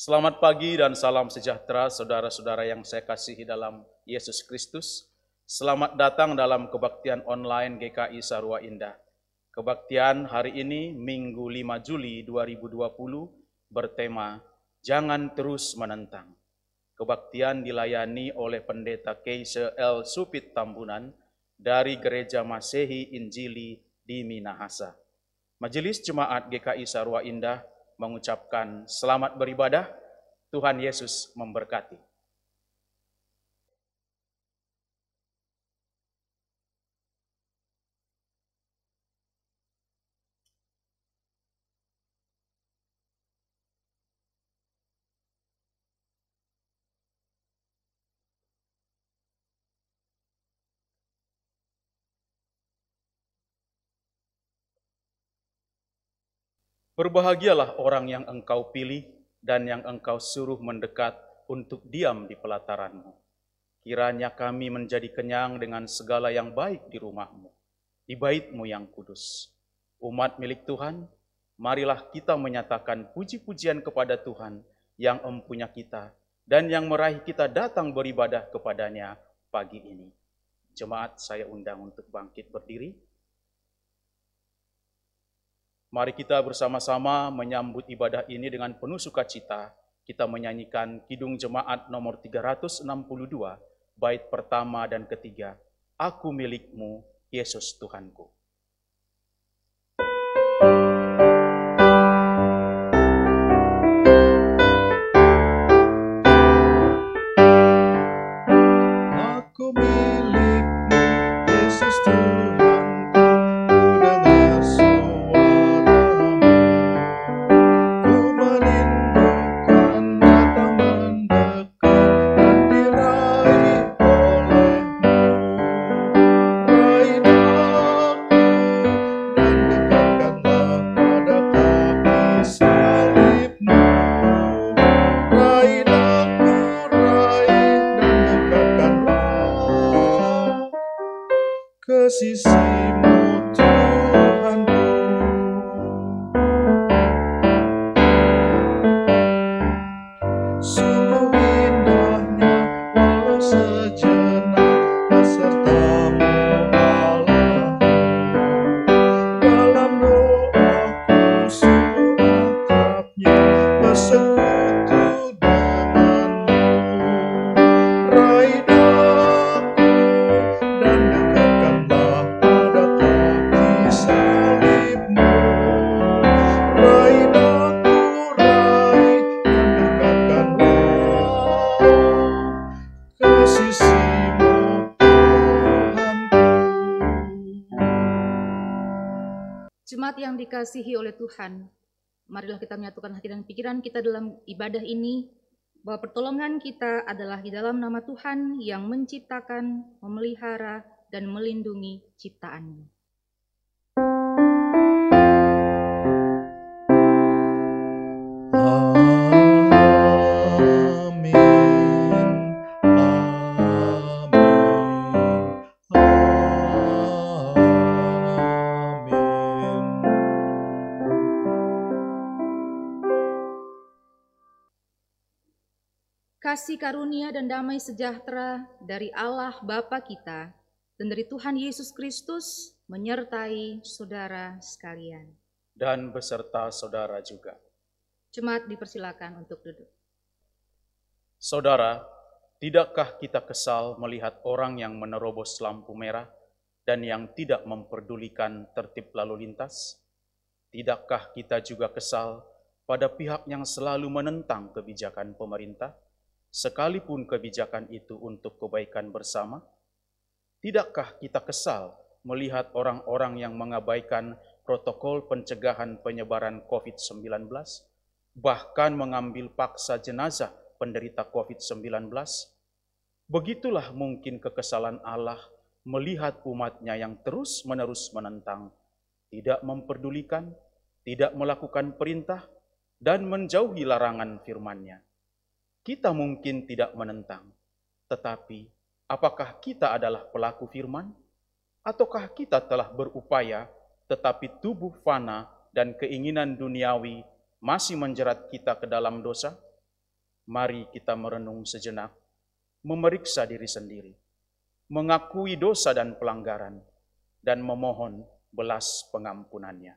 Selamat pagi dan salam sejahtera saudara-saudara yang saya kasihi dalam Yesus Kristus. Selamat datang dalam kebaktian online GKI Sarua Indah. Kebaktian hari ini Minggu 5 Juli 2020 bertema Jangan Terus Menentang. Kebaktian dilayani oleh Pendeta Keise L. Supit Tambunan dari Gereja Masehi Injili di Minahasa. Majelis Jemaat GKI Sarua Indah mengucapkan selamat beribadah. Tuhan Yesus memberkati. Berbahagialah orang yang engkau pilih dan yang engkau suruh mendekat untuk diam di pelataranmu. Kiranya kami menjadi kenyang dengan segala yang baik di rumahmu, di baitmu yang kudus. Umat milik Tuhan, marilah kita menyatakan puji-pujian kepada Tuhan yang empunya kita dan yang meraih kita datang beribadah kepadanya pagi ini. Jemaat saya undang untuk bangkit berdiri. Mari kita bersama-sama menyambut ibadah ini dengan penuh sukacita. Kita menyanyikan Kidung Jemaat nomor 362, bait pertama dan ketiga. Aku milikmu, Yesus Tuhanku. esse sim. Dikasihi oleh Tuhan, marilah kita menyatukan hati dan pikiran kita dalam ibadah ini, bahwa pertolongan kita adalah di dalam nama Tuhan yang menciptakan, memelihara, dan melindungi ciptaannya. Kasih karunia dan damai sejahtera dari Allah Bapa kita dan dari Tuhan Yesus Kristus menyertai saudara sekalian. Dan beserta saudara juga. Jemaat dipersilakan untuk duduk. Saudara, tidakkah kita kesal melihat orang yang menerobos lampu merah dan yang tidak memperdulikan tertib lalu lintas? Tidakkah kita juga kesal pada pihak yang selalu menentang kebijakan pemerintah? Sekalipun kebijakan itu untuk kebaikan bersama? Tidakkah kita kesal melihat orang-orang yang mengabaikan protokol pencegahan penyebaran COVID-19, bahkan mengambil paksa jenazah penderita COVID-19? Begitulah mungkin kekesalan Allah melihat umatnya yang terus-menerus menentang, tidak memperdulikan, tidak melakukan perintah, dan menjauhi larangan firman-Nya kita mungkin tidak menentang, tetapi apakah kita adalah pelaku firman? Ataukah kita telah berupaya, tetapi tubuh fana dan keinginan duniawi masih menjerat kita ke dalam dosa? mari kita merenung sejenak, memeriksa diri sendiri, mengakui dosa dan pelanggaran, dan memohon belas pengampunannya.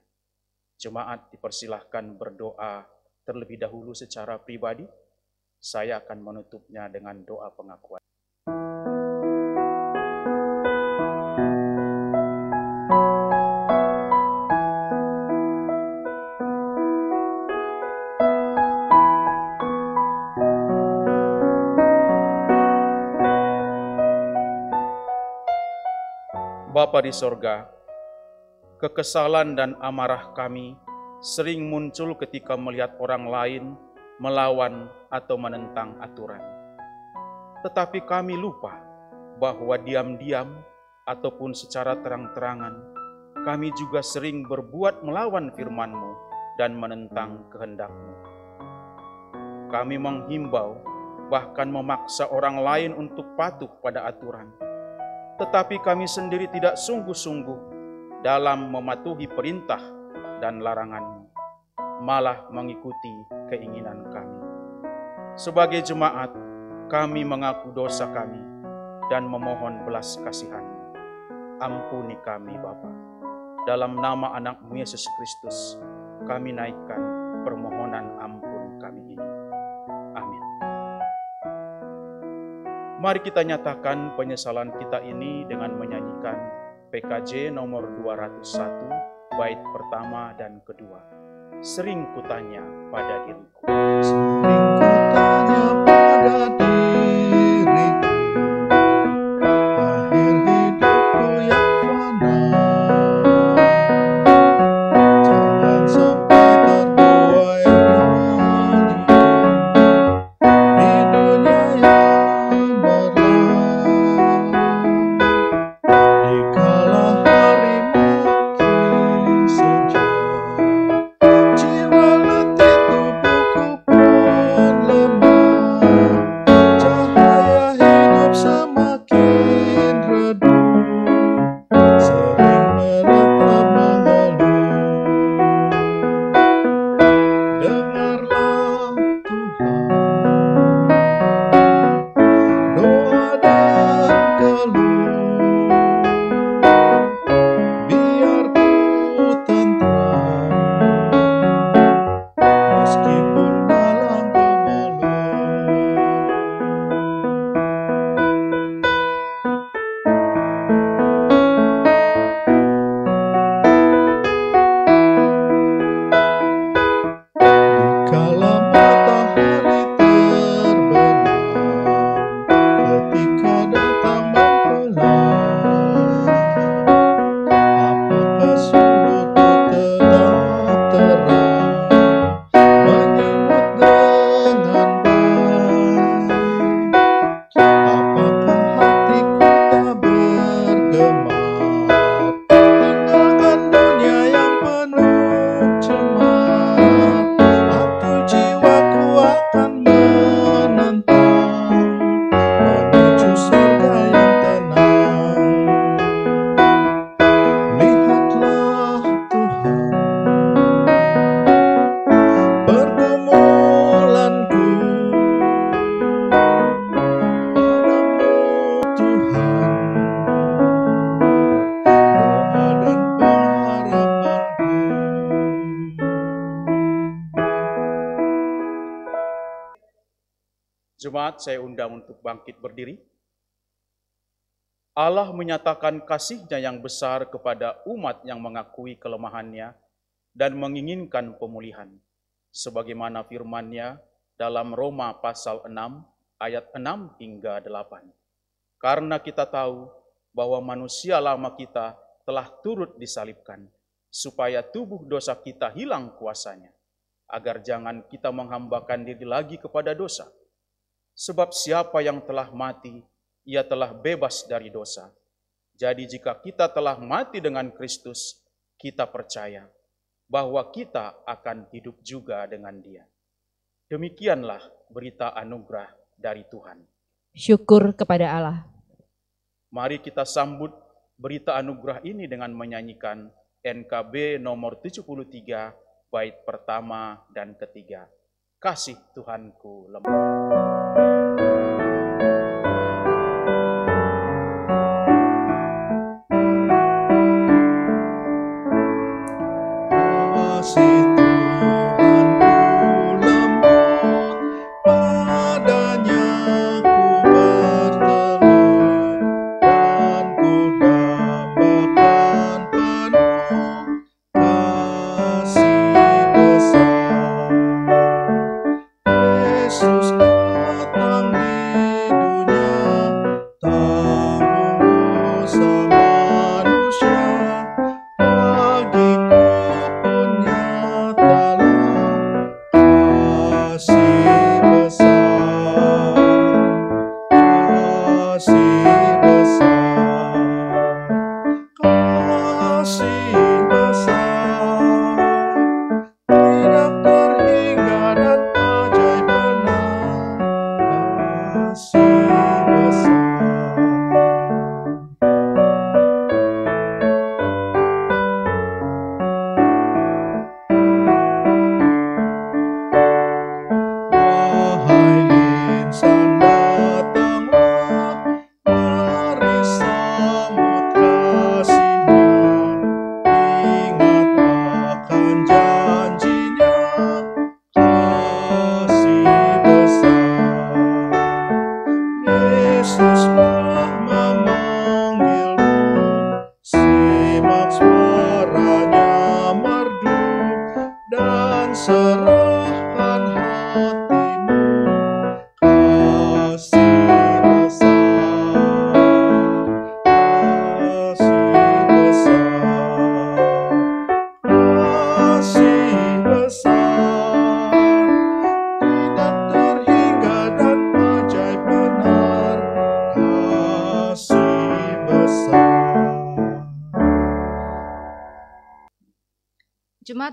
Jemaat dipersilahkan berdoa terlebih dahulu secara pribadi. Saya akan menutupnya dengan doa pengakuan. Bapa di sorga, kekesalan dan amarah kami sering muncul ketika melihat orang lain melawan atau menentang aturan. Tetapi kami lupa bahwa diam-diam ataupun secara terang-terangan, kami juga sering berbuat melawan firman-Mu dan menentang kehendak-Mu. Kami menghimbau, bahkan memaksa orang lain untuk patuh pada aturan tetapi kami sendiri tidak sungguh-sungguh dalam mematuhi perintah dan larangan malah mengikuti keinginan kami. Sebagai jemaat, kami mengaku dosa kami dan memohon belas kasihan. Ampuni kami Bapa. Dalam nama anakmu Yesus Kristus, kami naikkan permohonan ampun kami ini. Mari kita nyatakan penyesalan kita ini dengan menyanyikan PKJ nomor 201, bait pertama dan kedua. Sering kutanya pada diriku. Sering kutanya pada diriku, Jemaat saya undang untuk bangkit berdiri. Allah menyatakan kasihnya yang besar kepada umat yang mengakui kelemahannya dan menginginkan pemulihan. Sebagaimana firmannya dalam Roma pasal 6 ayat 6 hingga 8. Karena kita tahu bahwa manusia lama kita telah turut disalibkan, supaya tubuh dosa kita hilang kuasanya, agar jangan kita menghambakan diri lagi kepada dosa. Sebab siapa yang telah mati, ia telah bebas dari dosa. Jadi jika kita telah mati dengan Kristus, kita percaya bahwa kita akan hidup juga dengan dia. Demikianlah berita anugerah dari Tuhan. Syukur kepada Allah. Mari kita sambut berita anugerah ini dengan menyanyikan NKB nomor 73 bait pertama dan ketiga. Kasih Tuhanku lemah.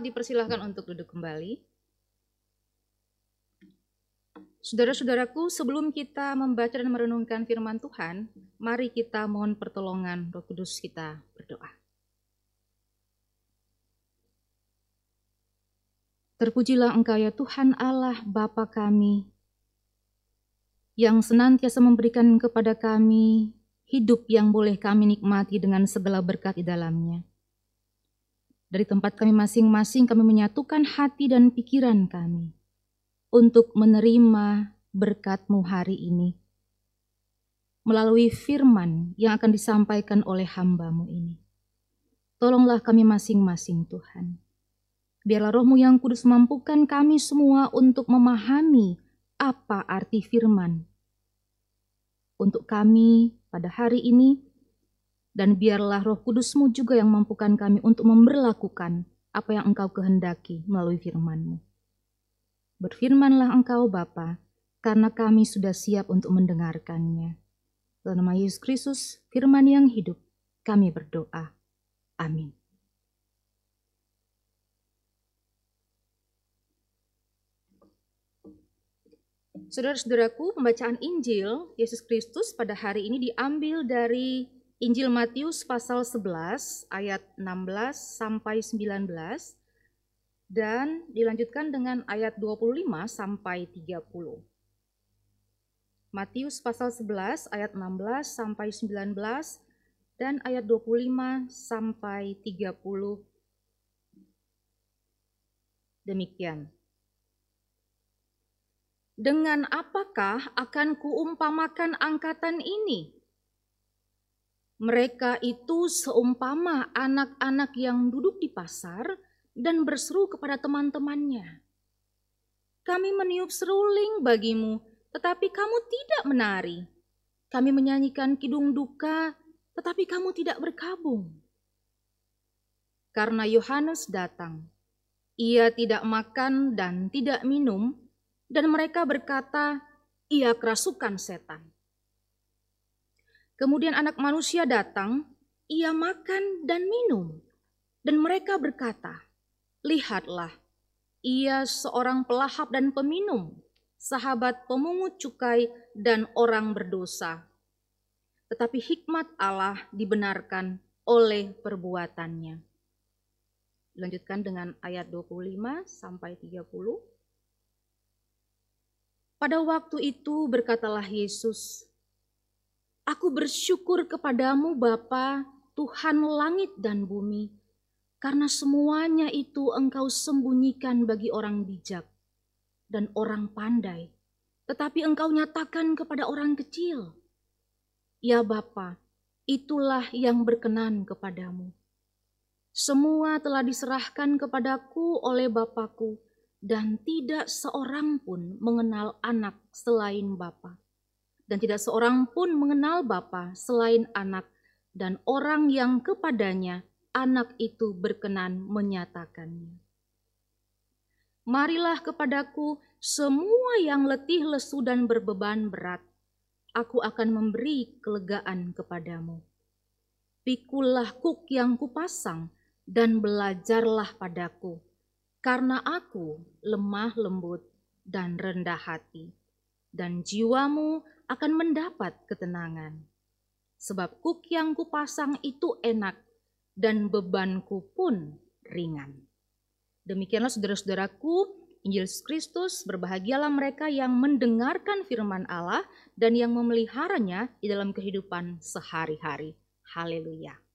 Dipersilahkan untuk duduk kembali. Saudara-saudaraku, sebelum kita membaca dan merenungkan firman Tuhan, mari kita mohon pertolongan Roh Kudus kita berdoa. Terpujilah Engkau ya Tuhan Allah Bapa kami, yang senantiasa memberikan kepada kami hidup yang boleh kami nikmati dengan segala berkat di dalamnya. Dari tempat kami masing-masing kami menyatukan hati dan pikiran kami untuk menerima berkat-Mu hari ini. Melalui firman yang akan disampaikan oleh hamba-Mu ini. Tolonglah kami masing-masing Tuhan. Biarlah rohmu yang kudus mampukan kami semua untuk memahami apa arti firman. Untuk kami pada hari ini, dan biarlah roh kudusmu juga yang mampukan kami untuk memberlakukan apa yang engkau kehendaki melalui firmanmu. Berfirmanlah engkau Bapa, karena kami sudah siap untuk mendengarkannya. Dalam nama Yesus Kristus, firman yang hidup, kami berdoa. Amin. Saudara-saudaraku, pembacaan Injil Yesus Kristus pada hari ini diambil dari Injil Matius pasal 11 ayat 16 sampai 19 dan dilanjutkan dengan ayat 25 sampai 30. Matius pasal 11 ayat 16 sampai 19 dan ayat 25 sampai 30. Demikian. Dengan apakah akan kuumpamakan angkatan ini? Mereka itu seumpama anak-anak yang duduk di pasar dan berseru kepada teman-temannya. Kami meniup seruling bagimu, tetapi kamu tidak menari. Kami menyanyikan kidung duka, tetapi kamu tidak berkabung. Karena Yohanes datang, ia tidak makan dan tidak minum, dan mereka berkata, ia kerasukan setan. Kemudian anak manusia datang, ia makan dan minum. Dan mereka berkata, lihatlah, ia seorang pelahap dan peminum, sahabat pemungut cukai dan orang berdosa. Tetapi hikmat Allah dibenarkan oleh perbuatannya. Lanjutkan dengan ayat 25 sampai 30. Pada waktu itu berkatalah Yesus, Aku bersyukur kepadamu Bapa, Tuhan langit dan bumi, karena semuanya itu engkau sembunyikan bagi orang bijak dan orang pandai, tetapi engkau nyatakan kepada orang kecil. Ya Bapa, itulah yang berkenan kepadamu. Semua telah diserahkan kepadaku oleh Bapakku, dan tidak seorang pun mengenal anak selain Bapa. Dan tidak seorang pun mengenal Bapa selain anak, dan orang yang kepadanya anak itu berkenan menyatakannya. Marilah kepadaku semua yang letih lesu dan berbeban berat, aku akan memberi kelegaan kepadamu. Pikulah kuk yang kupasang dan belajarlah padaku, karena aku lemah lembut dan rendah hati, dan jiwamu akan mendapat ketenangan. Sebab kuk yang kupasang itu enak, dan bebanku pun ringan. Demikianlah saudara-saudaraku, Injil Kristus, berbahagialah mereka yang mendengarkan firman Allah dan yang memeliharanya di dalam kehidupan sehari-hari. Haleluya.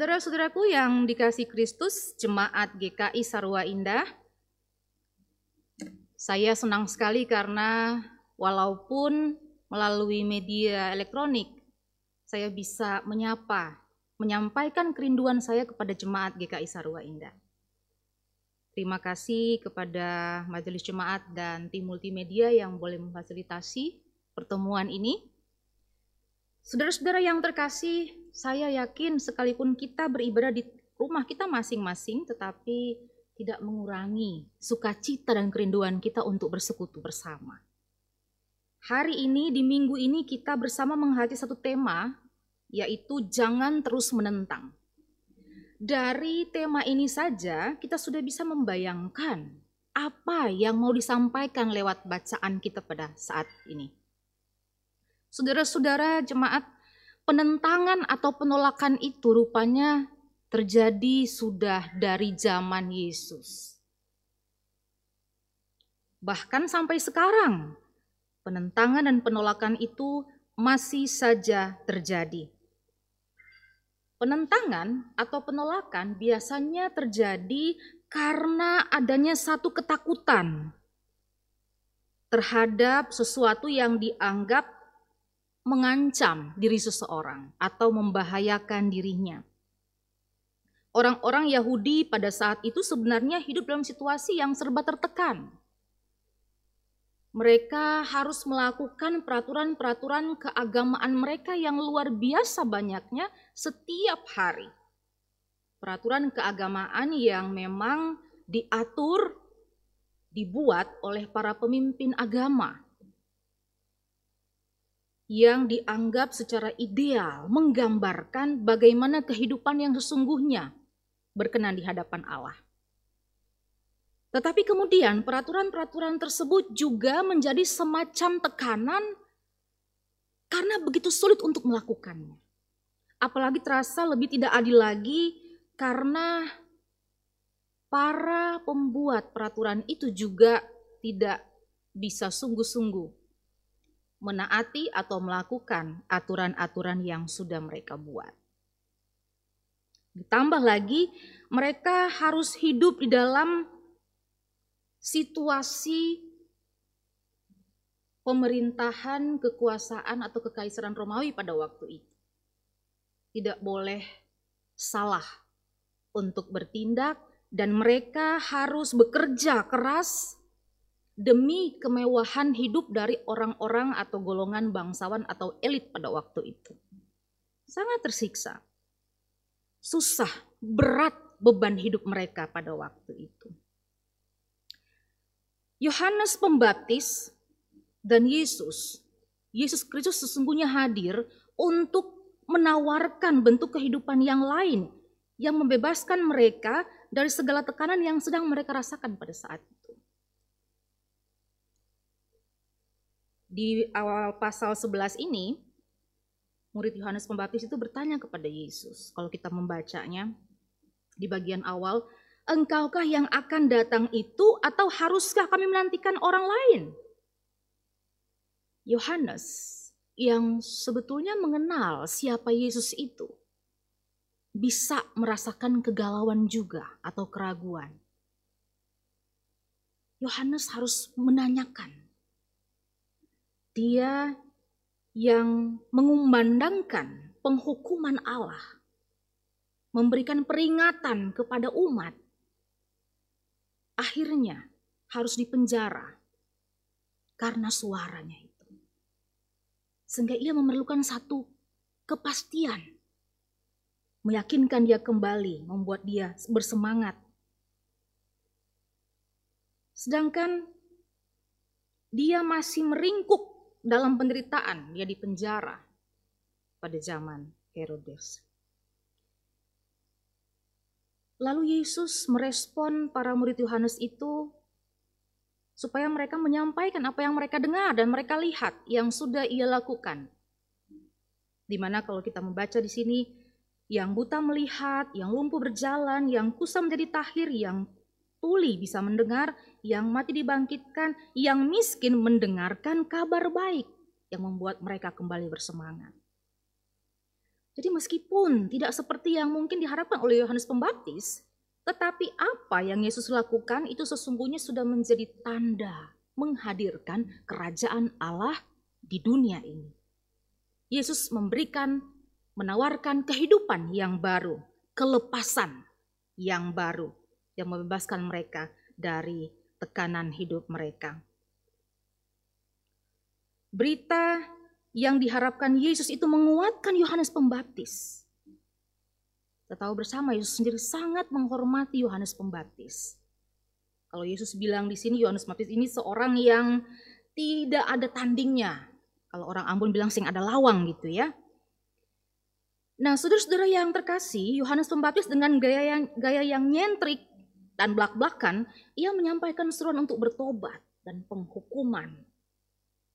Saudara-saudaraku yang dikasih Kristus, jemaat GKI Sarwa Indah, saya senang sekali karena walaupun melalui media elektronik, saya bisa menyapa, menyampaikan kerinduan saya kepada jemaat GKI Sarwa Indah. Terima kasih kepada Majelis Jemaat dan tim multimedia yang boleh memfasilitasi pertemuan ini. Saudara-saudara yang terkasih, saya yakin sekalipun kita beribadah di rumah kita masing-masing, tetapi tidak mengurangi sukacita dan kerinduan kita untuk bersekutu bersama. Hari ini, di minggu ini, kita bersama menghadapi satu tema, yaitu jangan terus menentang. Dari tema ini saja, kita sudah bisa membayangkan apa yang mau disampaikan lewat bacaan kita pada saat ini. Saudara-saudara jemaat, penentangan atau penolakan itu rupanya terjadi sudah dari zaman Yesus. Bahkan sampai sekarang, penentangan dan penolakan itu masih saja terjadi. Penentangan atau penolakan biasanya terjadi karena adanya satu ketakutan terhadap sesuatu yang dianggap mengancam diri seseorang atau membahayakan dirinya. Orang-orang Yahudi pada saat itu sebenarnya hidup dalam situasi yang serba tertekan. Mereka harus melakukan peraturan-peraturan keagamaan mereka yang luar biasa banyaknya setiap hari. Peraturan keagamaan yang memang diatur, dibuat oleh para pemimpin agama yang dianggap secara ideal menggambarkan bagaimana kehidupan yang sesungguhnya berkenan di hadapan Allah. Tetapi kemudian peraturan-peraturan tersebut juga menjadi semacam tekanan karena begitu sulit untuk melakukannya. Apalagi terasa lebih tidak adil lagi karena para pembuat peraturan itu juga tidak bisa sungguh-sungguh menaati atau melakukan aturan-aturan yang sudah mereka buat. Ditambah lagi, mereka harus hidup di dalam situasi pemerintahan, kekuasaan, atau kekaisaran Romawi pada waktu itu. Tidak boleh salah untuk bertindak, dan mereka harus bekerja keras demi kemewahan hidup dari orang-orang atau golongan bangsawan atau elit pada waktu itu. Sangat tersiksa. Susah, berat beban hidup mereka pada waktu itu. Yohanes Pembaptis dan Yesus, Yesus Kristus sesungguhnya hadir untuk menawarkan bentuk kehidupan yang lain yang membebaskan mereka dari segala tekanan yang sedang mereka rasakan pada saat itu. Di awal pasal 11 ini, murid Yohanes Pembaptis itu bertanya kepada Yesus. Kalau kita membacanya di bagian awal, engkaukah yang akan datang itu atau haruskah kami menantikan orang lain? Yohanes yang sebetulnya mengenal siapa Yesus itu bisa merasakan kegalauan juga atau keraguan. Yohanes harus menanyakan. Dia yang mengumandangkan penghukuman Allah, memberikan peringatan kepada umat, akhirnya harus dipenjara karena suaranya sehingga ia memerlukan satu kepastian. Meyakinkan dia kembali, membuat dia bersemangat. Sedangkan dia masih meringkuk dalam penderitaan, dia dipenjara pada zaman Herodes. Lalu Yesus merespon para murid Yohanes itu supaya mereka menyampaikan apa yang mereka dengar dan mereka lihat yang sudah ia lakukan. Di mana kalau kita membaca di sini, yang buta melihat, yang lumpuh berjalan, yang kusam menjadi tahir, yang tuli bisa mendengar, yang mati dibangkitkan, yang miskin mendengarkan kabar baik yang membuat mereka kembali bersemangat. Jadi meskipun tidak seperti yang mungkin diharapkan oleh Yohanes Pembaptis, tetapi apa yang Yesus lakukan itu sesungguhnya sudah menjadi tanda menghadirkan kerajaan Allah di dunia ini. Yesus memberikan, menawarkan kehidupan yang baru, kelepasan yang baru yang membebaskan mereka dari tekanan hidup mereka. Berita yang diharapkan Yesus itu menguatkan Yohanes Pembaptis kita tahu bersama Yesus sendiri sangat menghormati Yohanes Pembaptis. Kalau Yesus bilang di sini Yohanes Pembaptis ini seorang yang tidak ada tandingnya. Kalau orang Ambon bilang sing ada lawang gitu ya. Nah, saudara-saudara yang terkasih, Yohanes Pembaptis dengan gaya yang gaya yang nyentrik dan belak-belakan, ia menyampaikan seruan untuk bertobat dan penghukuman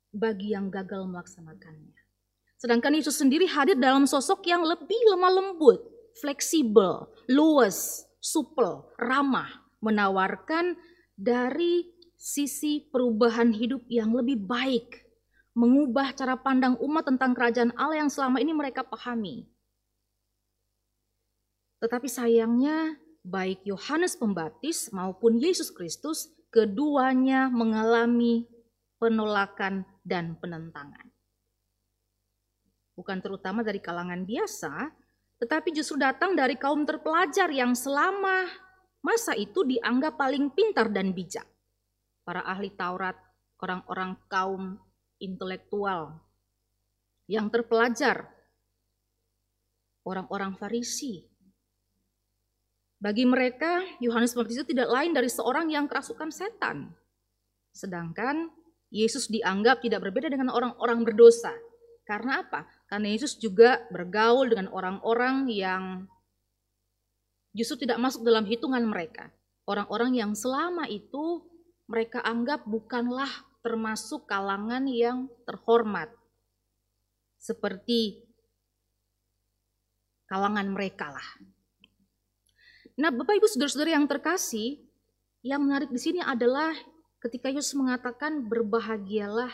bagi yang gagal melaksanakannya. Sedangkan Yesus sendiri hadir dalam sosok yang lebih lemah lembut, fleksibel, luas, supel, ramah, menawarkan dari sisi perubahan hidup yang lebih baik, mengubah cara pandang umat tentang kerajaan Allah yang selama ini mereka pahami. Tetapi sayangnya, baik Yohanes Pembaptis maupun Yesus Kristus, keduanya mengalami penolakan dan penentangan. Bukan terutama dari kalangan biasa, tetapi justru datang dari kaum terpelajar yang selama masa itu dianggap paling pintar dan bijak. Para ahli Taurat, orang-orang kaum intelektual yang terpelajar, orang-orang Farisi. Bagi mereka, Yohanes Pembaptis itu tidak lain dari seorang yang kerasukan setan. Sedangkan Yesus dianggap tidak berbeda dengan orang-orang berdosa. Karena apa? Karena Yesus juga bergaul dengan orang-orang yang justru tidak masuk dalam hitungan mereka. Orang-orang yang selama itu mereka anggap bukanlah termasuk kalangan yang terhormat. Seperti kalangan mereka lah. Nah, Bapak Ibu Saudara-saudara yang terkasih, yang menarik di sini adalah ketika Yesus mengatakan berbahagialah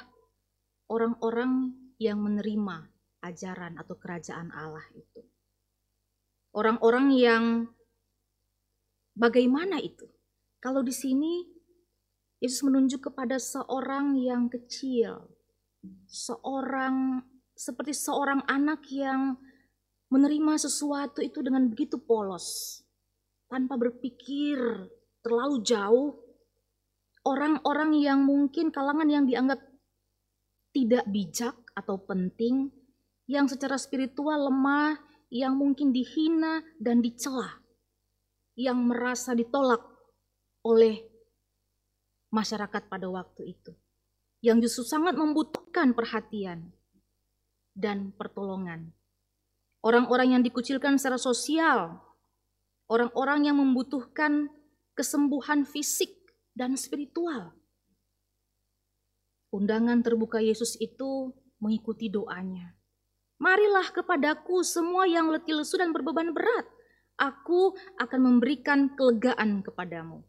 orang-orang yang menerima ajaran atau kerajaan Allah itu. Orang-orang yang bagaimana itu? Kalau di sini Yesus menunjuk kepada seorang yang kecil, seorang seperti seorang anak yang menerima sesuatu itu dengan begitu polos, tanpa berpikir terlalu jauh. Orang-orang yang mungkin kalangan yang dianggap tidak bijak atau penting yang secara spiritual lemah, yang mungkin dihina dan dicela, yang merasa ditolak oleh masyarakat pada waktu itu, yang justru sangat membutuhkan perhatian dan pertolongan. orang-orang yang dikucilkan secara sosial, orang-orang yang membutuhkan kesembuhan fisik dan spiritual. Undangan terbuka Yesus itu mengikuti doanya. Marilah kepadaku semua yang letih lesu dan berbeban berat. Aku akan memberikan kelegaan kepadamu.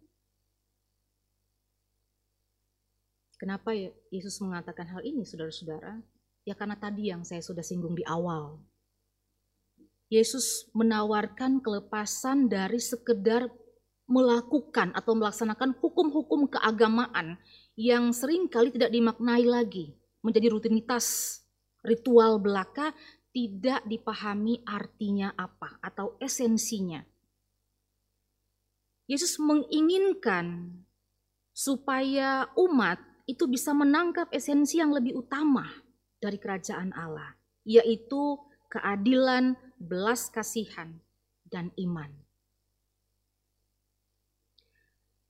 Kenapa Yesus mengatakan hal ini, saudara-saudara? Ya karena tadi yang saya sudah singgung di awal. Yesus menawarkan kelepasan dari sekedar melakukan atau melaksanakan hukum-hukum keagamaan yang sering kali tidak dimaknai lagi, menjadi rutinitas ritual belaka, tidak dipahami artinya apa atau esensinya. Yesus menginginkan supaya umat itu bisa menangkap esensi yang lebih utama dari kerajaan Allah, yaitu keadilan, belas kasihan, dan iman.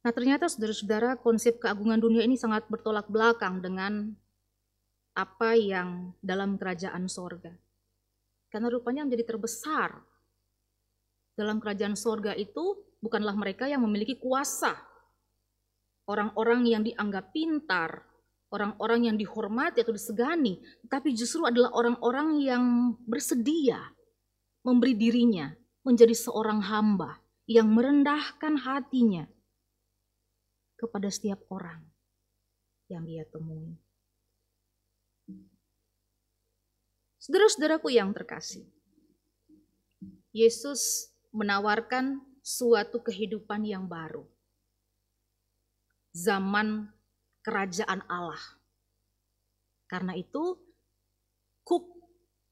Nah ternyata saudara-saudara konsep keagungan dunia ini sangat bertolak belakang dengan apa yang dalam kerajaan sorga. Karena rupanya menjadi terbesar dalam kerajaan sorga itu bukanlah mereka yang memiliki kuasa. Orang-orang yang dianggap pintar, orang-orang yang dihormati atau disegani, tapi justru adalah orang-orang yang bersedia memberi dirinya menjadi seorang hamba yang merendahkan hatinya kepada setiap orang yang dia temui. Saudara-saudaraku yang terkasih, Yesus menawarkan suatu kehidupan yang baru. Zaman kerajaan Allah. Karena itu, kuk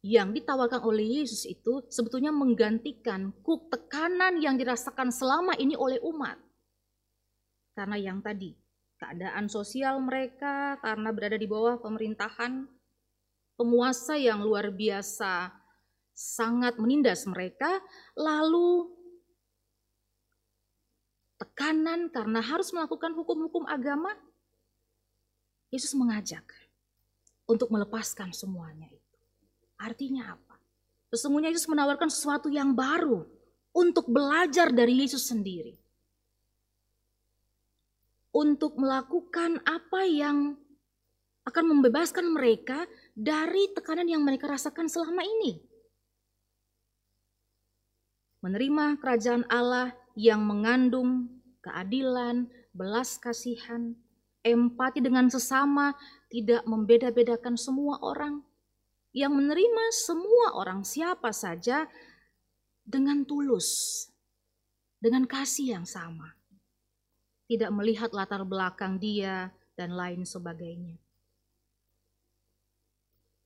yang ditawarkan oleh Yesus itu sebetulnya menggantikan kuk tekanan yang dirasakan selama ini oleh umat. Karena yang tadi, keadaan sosial mereka karena berada di bawah pemerintahan penguasa yang luar biasa sangat menindas mereka, lalu tekanan karena harus melakukan hukum-hukum agama, Yesus mengajak untuk melepaskan semuanya itu. Artinya apa? Sesungguhnya Yesus menawarkan sesuatu yang baru untuk belajar dari Yesus sendiri untuk melakukan apa yang akan membebaskan mereka dari tekanan yang mereka rasakan selama ini. Menerima kerajaan Allah yang mengandung keadilan, belas kasihan, empati dengan sesama, tidak membeda-bedakan semua orang, yang menerima semua orang siapa saja dengan tulus, dengan kasih yang sama tidak melihat latar belakang dia, dan lain sebagainya.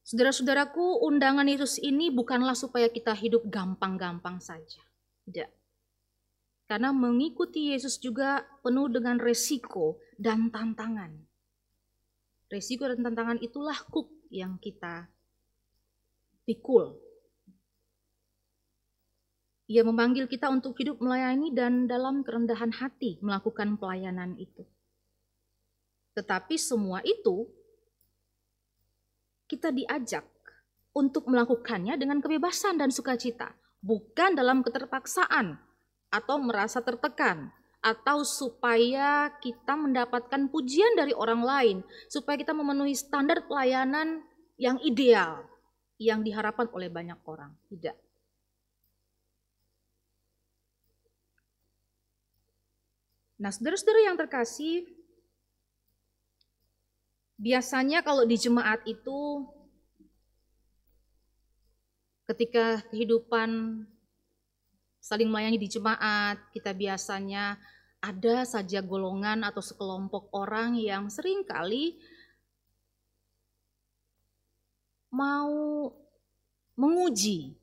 Saudara-saudaraku, undangan Yesus ini bukanlah supaya kita hidup gampang-gampang saja. Tidak. Karena mengikuti Yesus juga penuh dengan resiko dan tantangan. Resiko dan tantangan itulah kuk yang kita pikul ia memanggil kita untuk hidup melayani dan dalam kerendahan hati melakukan pelayanan itu. Tetapi semua itu kita diajak untuk melakukannya dengan kebebasan dan sukacita, bukan dalam keterpaksaan atau merasa tertekan atau supaya kita mendapatkan pujian dari orang lain, supaya kita memenuhi standar pelayanan yang ideal yang diharapkan oleh banyak orang. Tidak. Nah, saudara-saudara yang terkasih, biasanya kalau di jemaat itu ketika kehidupan saling melayani di jemaat, kita biasanya ada saja golongan atau sekelompok orang yang sering kali mau menguji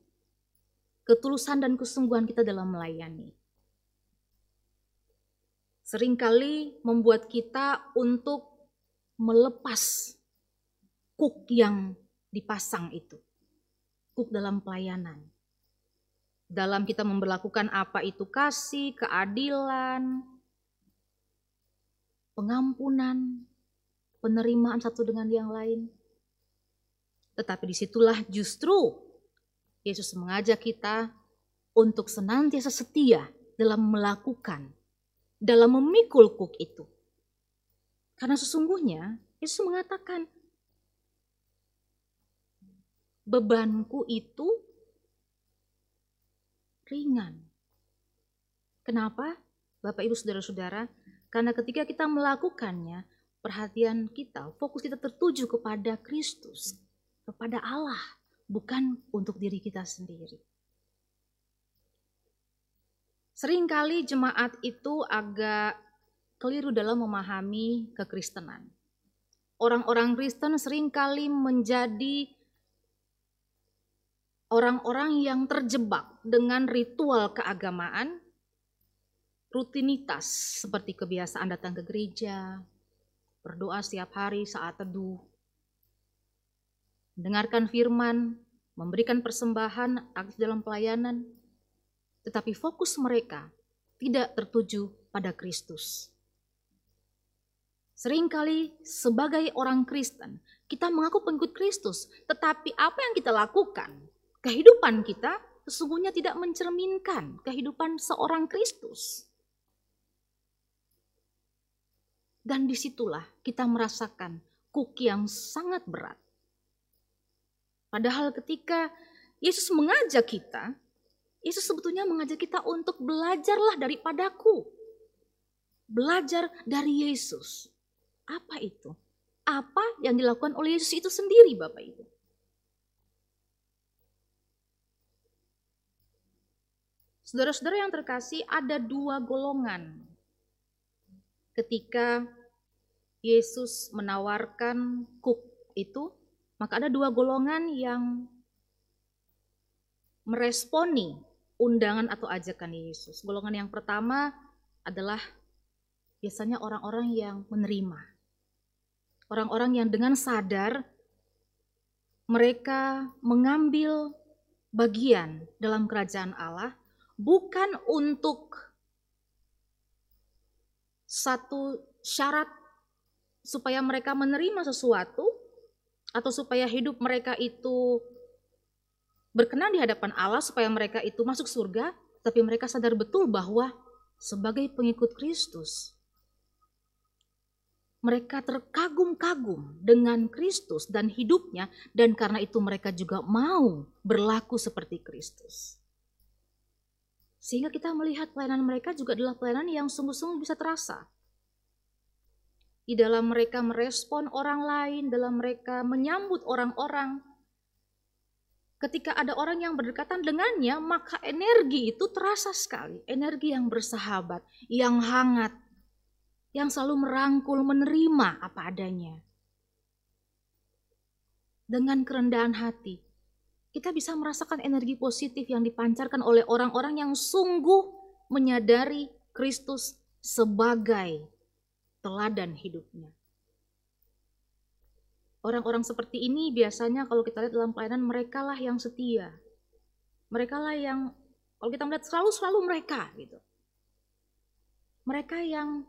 ketulusan dan kesungguhan kita dalam melayani sering kali membuat kita untuk melepas kuk yang dipasang itu. Kuk dalam pelayanan. Dalam kita memperlakukan apa itu kasih, keadilan, pengampunan, penerimaan satu dengan yang lain. Tetapi di situlah justru Yesus mengajak kita untuk senantiasa setia dalam melakukan, dalam memikul kuk itu. Karena sesungguhnya Yesus mengatakan, bebanku itu ringan. Kenapa? Bapak Ibu Saudara-saudara, karena ketika kita melakukannya, perhatian kita, fokus kita tertuju kepada Kristus, kepada Allah, bukan untuk diri kita sendiri. Seringkali jemaat itu agak keliru dalam memahami kekristenan. Orang-orang Kristen sering kali menjadi orang-orang yang terjebak dengan ritual keagamaan, rutinitas seperti kebiasaan datang ke gereja, berdoa setiap hari saat teduh, mendengarkan firman, memberikan persembahan aktif dalam pelayanan, tetapi fokus mereka tidak tertuju pada Kristus. Seringkali sebagai orang Kristen, kita mengaku pengikut Kristus, tetapi apa yang kita lakukan, kehidupan kita sesungguhnya tidak mencerminkan kehidupan seorang Kristus. Dan di situlah kita merasakan kuk yang sangat berat. Padahal ketika Yesus mengajak kita, Yesus sebetulnya mengajak kita untuk belajarlah daripadaku. Belajar dari Yesus. Apa itu? Apa yang dilakukan oleh Yesus itu sendiri Bapak Ibu. Saudara-saudara yang terkasih ada dua golongan. Ketika Yesus menawarkan kuk itu maka ada dua golongan yang meresponi undangan atau ajakan Yesus. Golongan yang pertama adalah biasanya orang-orang yang menerima. Orang-orang yang dengan sadar mereka mengambil bagian dalam kerajaan Allah bukan untuk satu syarat supaya mereka menerima sesuatu, atau supaya hidup mereka itu berkenan di hadapan Allah supaya mereka itu masuk surga, tapi mereka sadar betul bahwa sebagai pengikut Kristus mereka terkagum-kagum dengan Kristus dan hidupnya dan karena itu mereka juga mau berlaku seperti Kristus. Sehingga kita melihat pelayanan mereka juga adalah pelayanan yang sungguh-sungguh bisa terasa di dalam mereka merespon orang lain, dalam mereka menyambut orang-orang. Ketika ada orang yang berdekatan dengannya, maka energi itu terasa sekali. Energi yang bersahabat, yang hangat, yang selalu merangkul, menerima apa adanya. Dengan kerendahan hati, kita bisa merasakan energi positif yang dipancarkan oleh orang-orang yang sungguh menyadari Kristus sebagai teladan hidupnya. Orang-orang seperti ini biasanya kalau kita lihat dalam pelayanan mereka lah yang setia. Mereka lah yang kalau kita melihat selalu-selalu mereka gitu. Mereka yang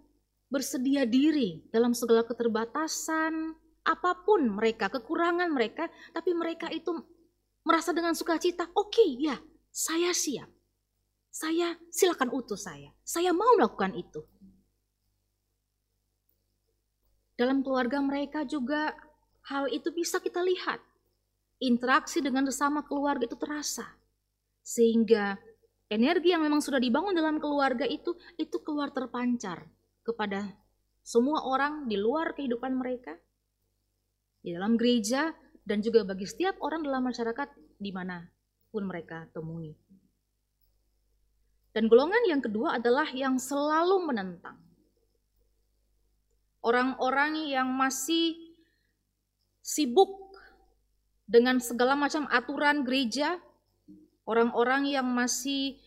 bersedia diri dalam segala keterbatasan, apa pun mereka, kekurangan mereka, tapi mereka itu merasa dengan sukacita, oke okay, ya, saya siap. Saya silakan utus saya. Saya mau melakukan itu. Dalam keluarga mereka juga hal itu bisa kita lihat. Interaksi dengan sesama keluarga itu terasa. Sehingga energi yang memang sudah dibangun dalam keluarga itu, itu keluar terpancar kepada semua orang di luar kehidupan mereka, di dalam gereja, dan juga bagi setiap orang dalam masyarakat di mana pun mereka temui. Dan golongan yang kedua adalah yang selalu menentang orang-orang yang masih sibuk dengan segala macam aturan gereja, orang-orang yang masih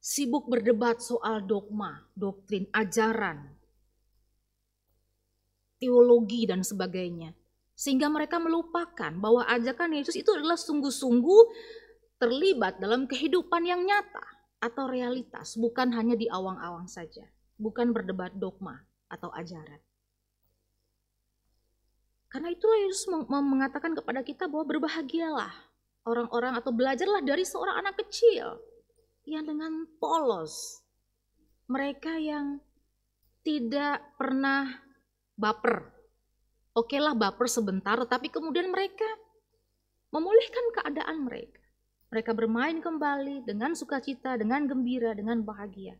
sibuk berdebat soal dogma, doktrin, ajaran, teologi, dan sebagainya. Sehingga mereka melupakan bahwa ajakan Yesus itu adalah sungguh-sungguh terlibat dalam kehidupan yang nyata atau realitas, bukan hanya di awang-awang saja, bukan berdebat dogma atau ajaran. Karena itulah Yesus mengatakan kepada kita bahwa berbahagialah orang-orang atau belajarlah dari seorang anak kecil yang dengan polos. Mereka yang tidak pernah baper. Oke lah baper sebentar, tapi kemudian mereka memulihkan keadaan mereka. Mereka bermain kembali dengan sukacita, dengan gembira, dengan bahagia.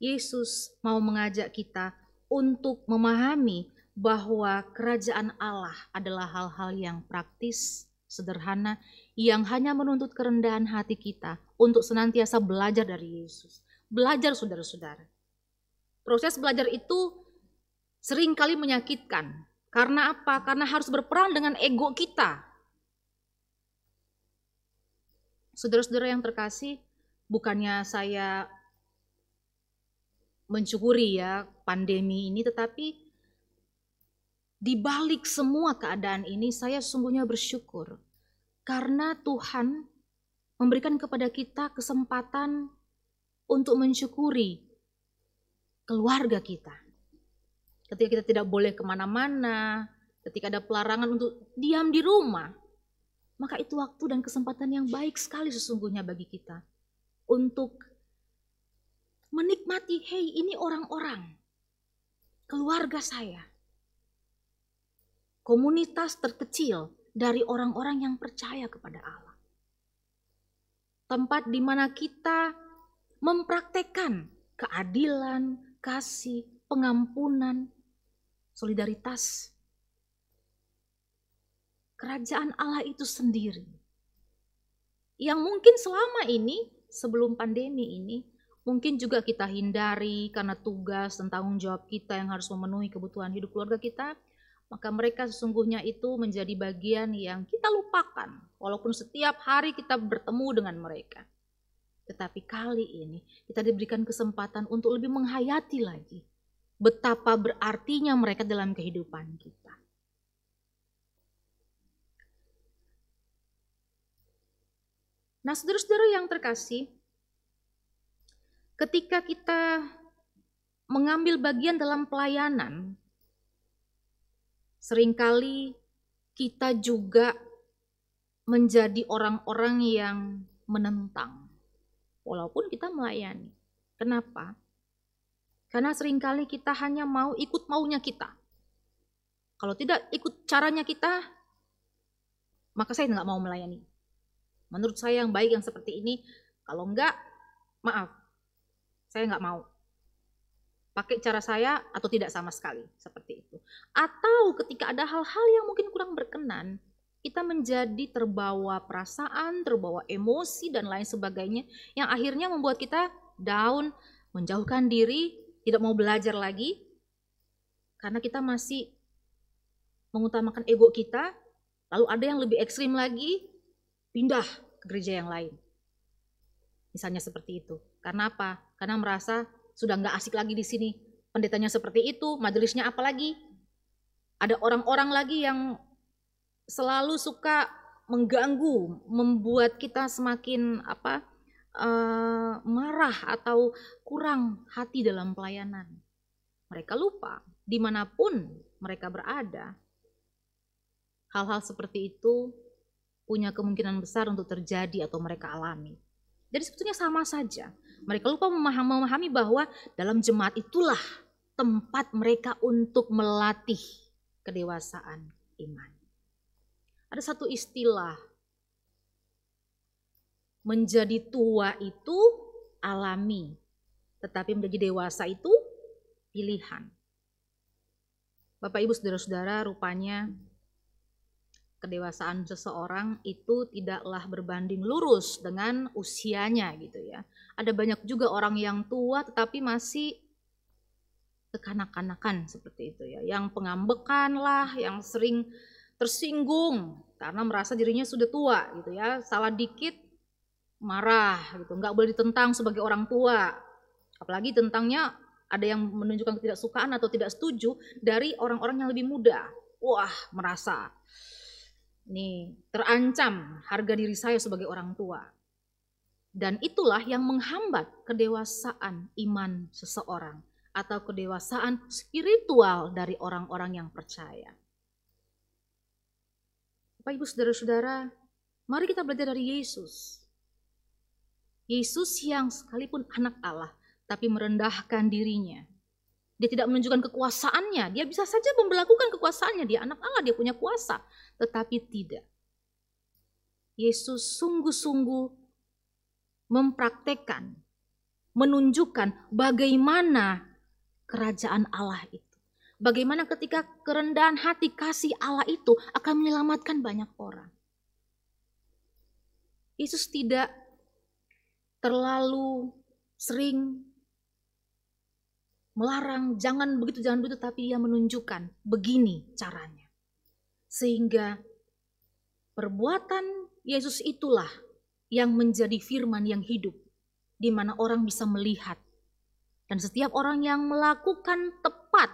Yesus mau mengajak kita untuk memahami bahwa kerajaan Allah adalah hal-hal yang praktis, sederhana, yang hanya menuntut kerendahan hati kita untuk senantiasa belajar dari Yesus. Belajar saudara-saudara. Proses belajar itu sering kali menyakitkan. Karena apa? Karena harus berperang dengan ego kita. Saudara-saudara yang terkasih, bukannya saya mencukuri ya pandemi ini, tetapi di balik semua keadaan ini saya sungguhnya bersyukur karena Tuhan memberikan kepada kita kesempatan untuk mensyukuri keluarga kita. Ketika kita tidak boleh ke mana-mana, ketika ada pelarangan untuk diam di rumah, maka itu waktu dan kesempatan yang baik sekali sesungguhnya bagi kita untuk menikmati, hey ini orang-orang, keluarga saya, komunitas terkecil dari orang-orang yang percaya kepada Allah. Tempat di mana kita mempraktekkan keadilan, kasih, pengampunan, solidaritas. Kerajaan Allah itu sendiri. Yang mungkin selama ini, sebelum pandemi ini, mungkin juga kita hindari karena tugas dan tanggung jawab kita yang harus memenuhi kebutuhan hidup keluarga kita, maka mereka sesungguhnya itu menjadi bagian yang kita lupakan, walaupun setiap hari kita bertemu dengan mereka. Tetapi kali ini kita diberikan kesempatan untuk lebih menghayati lagi betapa berartinya mereka dalam kehidupan kita. Nah, saudara-saudara yang terkasih, ketika kita mengambil bagian dalam pelayanan, sering kali kita juga menjadi orang-orang yang menentang, walaupun kita melayani. Kenapa? Karena sering kali kita hanya mau ikut maunya kita. Kalau tidak ikut caranya kita, maka saya nggak mau melayani. Menurut saya yang baik yang seperti ini, kalau enggak, maaf, saya nggak mau. Pakai cara saya atau tidak sama sekali, seperti itu. Atau ketika ada hal-hal yang mungkin kurang berkenan, kita menjadi terbawa perasaan, terbawa emosi, dan lain sebagainya, yang akhirnya membuat kita down, menjauhkan diri, tidak mau belajar lagi, karena kita masih mengutamakan ego kita, lalu ada yang lebih ekstrim lagi, pindah ke gereja yang lain. Misalnya seperti itu. Karena apa? Karena merasa sudah nggak asik lagi di sini. Pendetanya seperti itu, majelisnya apa lagi? Ada orang-orang lagi yang selalu suka mengganggu, membuat kita semakin apa uh, marah atau kurang hati dalam pelayanan. Mereka lupa di mana pun mereka berada, hal-hal seperti itu punya kemungkinan besar untuk terjadi atau mereka alami. Jadi sebetulnya sama saja. Mereka lupa memahami bahwa dalam jemaat itulah tempat mereka untuk melatih kedewasaan iman. Ada satu istilah menjadi tua itu alami, tetapi menjadi dewasa itu pilihan. Bapak Ibu saudara-saudara, rupanya kedewasaan seseorang itu tidaklah berbanding lurus dengan usianya gitu ya. Ada banyak juga orang yang tua tetapi masih kekanak-kanakan seperti itu ya. Yang pengambekan lah, yang sering tersinggung karena merasa dirinya sudah tua gitu ya. Salah dikit marah gitu, nggak boleh ditentang sebagai orang tua. Apalagi tentangnya ada yang menunjukkan ketidaksukaan atau tidak setuju dari orang-orang yang lebih muda. Wah, merasa Nih, terancam harga diri saya sebagai orang tua. Dan itulah yang menghambat kedewasaan iman seseorang atau kedewasaan spiritual dari orang-orang yang percaya. Bapak Ibu Saudara-saudara, Mari kita belajar dari Yesus. Yesus yang sekalipun anak Allah, tapi merendahkan dirinya. Dia tidak menunjukkan kekuasaannya. Dia bisa saja memperlakukan kekuasaannya. Dia anak Allah, dia punya kuasa. Tetapi tidak. Yesus sungguh-sungguh mempraktekkan, menunjukkan bagaimana kerajaan Allah itu. Bagaimana ketika kerendahan hati kasih Allah itu akan menyelamatkan banyak orang. Yesus tidak terlalu sering melarang jangan begitu jangan begitu tapi ia menunjukkan begini caranya. Sehingga perbuatan Yesus itulah yang menjadi firman yang hidup di mana orang bisa melihat dan setiap orang yang melakukan tepat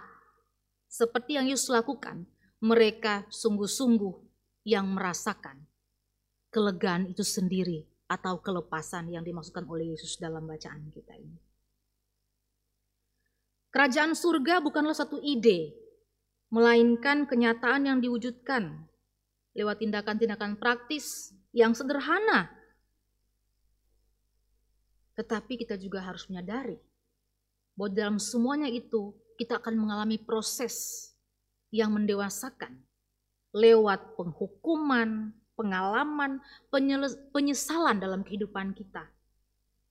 seperti yang Yesus lakukan, mereka sungguh-sungguh yang merasakan kelegaan itu sendiri atau kelepasan yang dimaksudkan oleh Yesus dalam bacaan kita ini. Kerajaan surga bukanlah satu ide, melainkan kenyataan yang diwujudkan lewat tindakan-tindakan praktis yang sederhana. Tetapi kita juga harus menyadari bahwa dalam semuanya itu kita akan mengalami proses yang mendewasakan lewat penghukuman, pengalaman, penyesalan dalam kehidupan kita,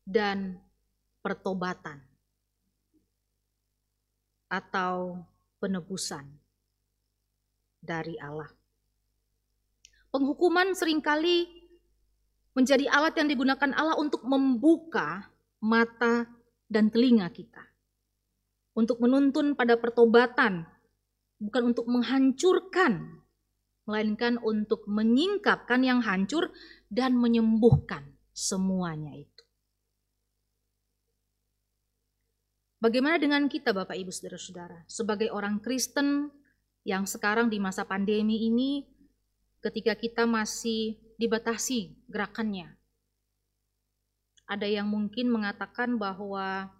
dan pertobatan atau penebusan dari Allah. Penghukuman sering kali menjadi alat yang digunakan Allah untuk membuka mata dan telinga kita. Untuk menuntun pada pertobatan, bukan untuk menghancurkan melainkan untuk menyingkapkan yang hancur dan menyembuhkan semuanya itu. Bagaimana dengan kita Bapak Ibu Saudara-saudara sebagai orang Kristen yang sekarang di masa pandemi ini ketika kita masih dibatasi gerakannya. Ada yang mungkin mengatakan bahwa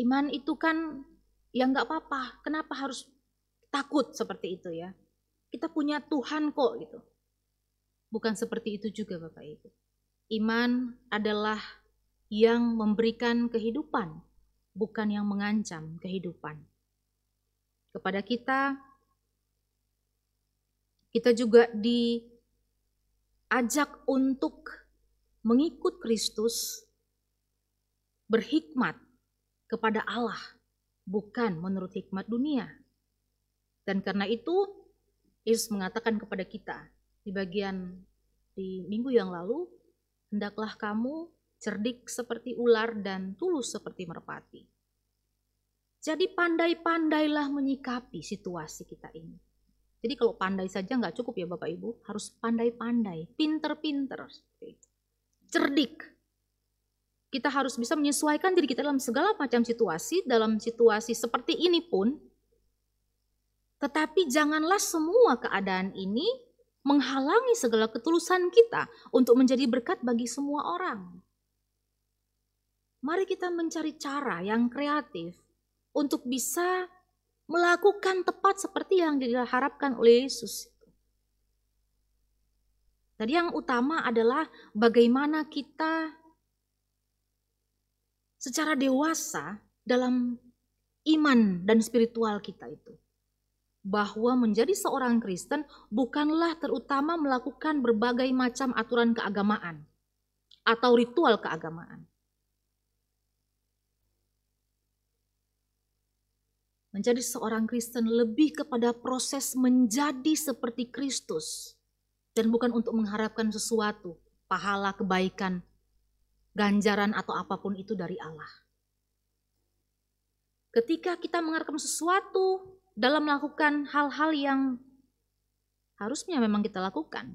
iman itu kan ya nggak apa-apa, kenapa harus takut seperti itu ya. Kita punya Tuhan kok gitu. Bukan seperti itu juga Bapak Ibu. Iman adalah yang memberikan kehidupan, bukan yang mengancam kehidupan. Kepada kita, kita juga diajak untuk mengikut Kristus, berhikmat kepada Allah, bukan menurut hikmat dunia. Dan karena itu Yesus mengatakan kepada kita di bagian di minggu yang lalu, hendaklah kamu cerdik seperti ular dan tulus seperti merpati. Jadi pandai-pandailah menyikapi situasi kita ini. Jadi kalau pandai saja nggak cukup ya Bapak Ibu, harus pandai-pandai, pinter-pinter, cerdik. Kita harus bisa menyesuaikan diri kita dalam segala macam situasi, dalam situasi seperti ini pun tetapi janganlah semua keadaan ini menghalangi segala ketulusan kita untuk menjadi berkat bagi semua orang. Mari kita mencari cara yang kreatif untuk bisa melakukan tepat seperti yang diharapkan oleh Yesus. Tadi yang utama adalah bagaimana kita secara dewasa dalam iman dan spiritual kita itu bahwa menjadi seorang Kristen bukanlah terutama melakukan berbagai macam aturan keagamaan atau ritual keagamaan. Menjadi seorang Kristen lebih kepada proses menjadi seperti Kristus dan bukan untuk mengharapkan sesuatu, pahala, kebaikan, ganjaran atau apa pun itu dari Allah. Ketika kita mengharapkan sesuatu dalam melakukan hal-hal yang harusnya memang kita lakukan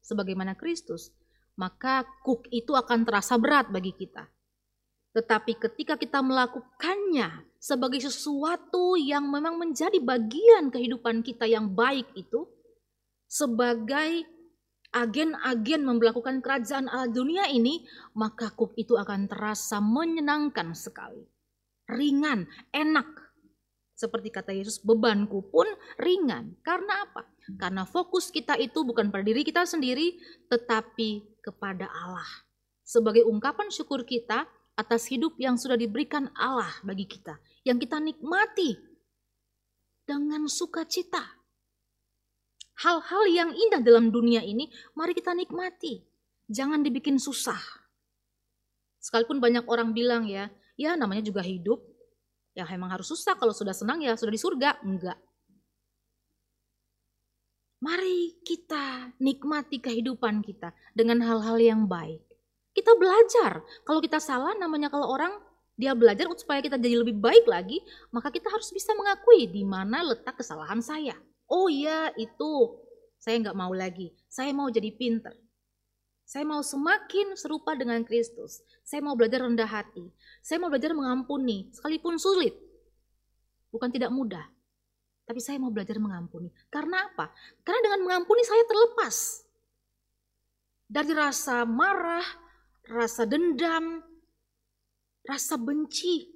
sebagaimana Kristus, maka kuk itu akan terasa berat bagi kita. Tetapi ketika kita melakukannya sebagai sesuatu yang memang menjadi bagian kehidupan kita yang baik itu, sebagai agen-agen melakukan kerajaan ala dunia ini, maka kuk itu akan terasa menyenangkan sekali. Ringan, enak, Seperti kata Yesus, bebanku pun ringan. Karena apa? Karena fokus kita itu bukan pada diri kita sendiri, tetapi kepada Allah. Sebagai ungkapan syukur kita atas hidup yang sudah diberikan Allah bagi kita, yang kita nikmati dengan sukacita. Hal-hal yang indah dalam dunia ini, mari kita nikmati. Jangan dibikin susah. Sekalipun banyak orang bilang ya, ya namanya juga hidup, Ya emang harus susah kalau sudah senang ya sudah di surga. Enggak. Mari kita nikmati kehidupan kita dengan hal-hal yang baik. Kita belajar. Kalau kita salah namanya kalau orang dia belajar supaya kita jadi lebih baik lagi, maka kita harus bisa mengakui di mana letak kesalahan saya. Oh iya itu, saya nggak mau lagi. Saya mau jadi pinter. Saya mau semakin serupa dengan Kristus. Saya mau belajar rendah hati. Saya mau belajar mengampuni, sekalipun sulit. Bukan tidak mudah. Tapi saya mau belajar mengampuni. Karena apa? Karena dengan mengampuni saya terlepas. Dari rasa marah, rasa dendam, rasa benci.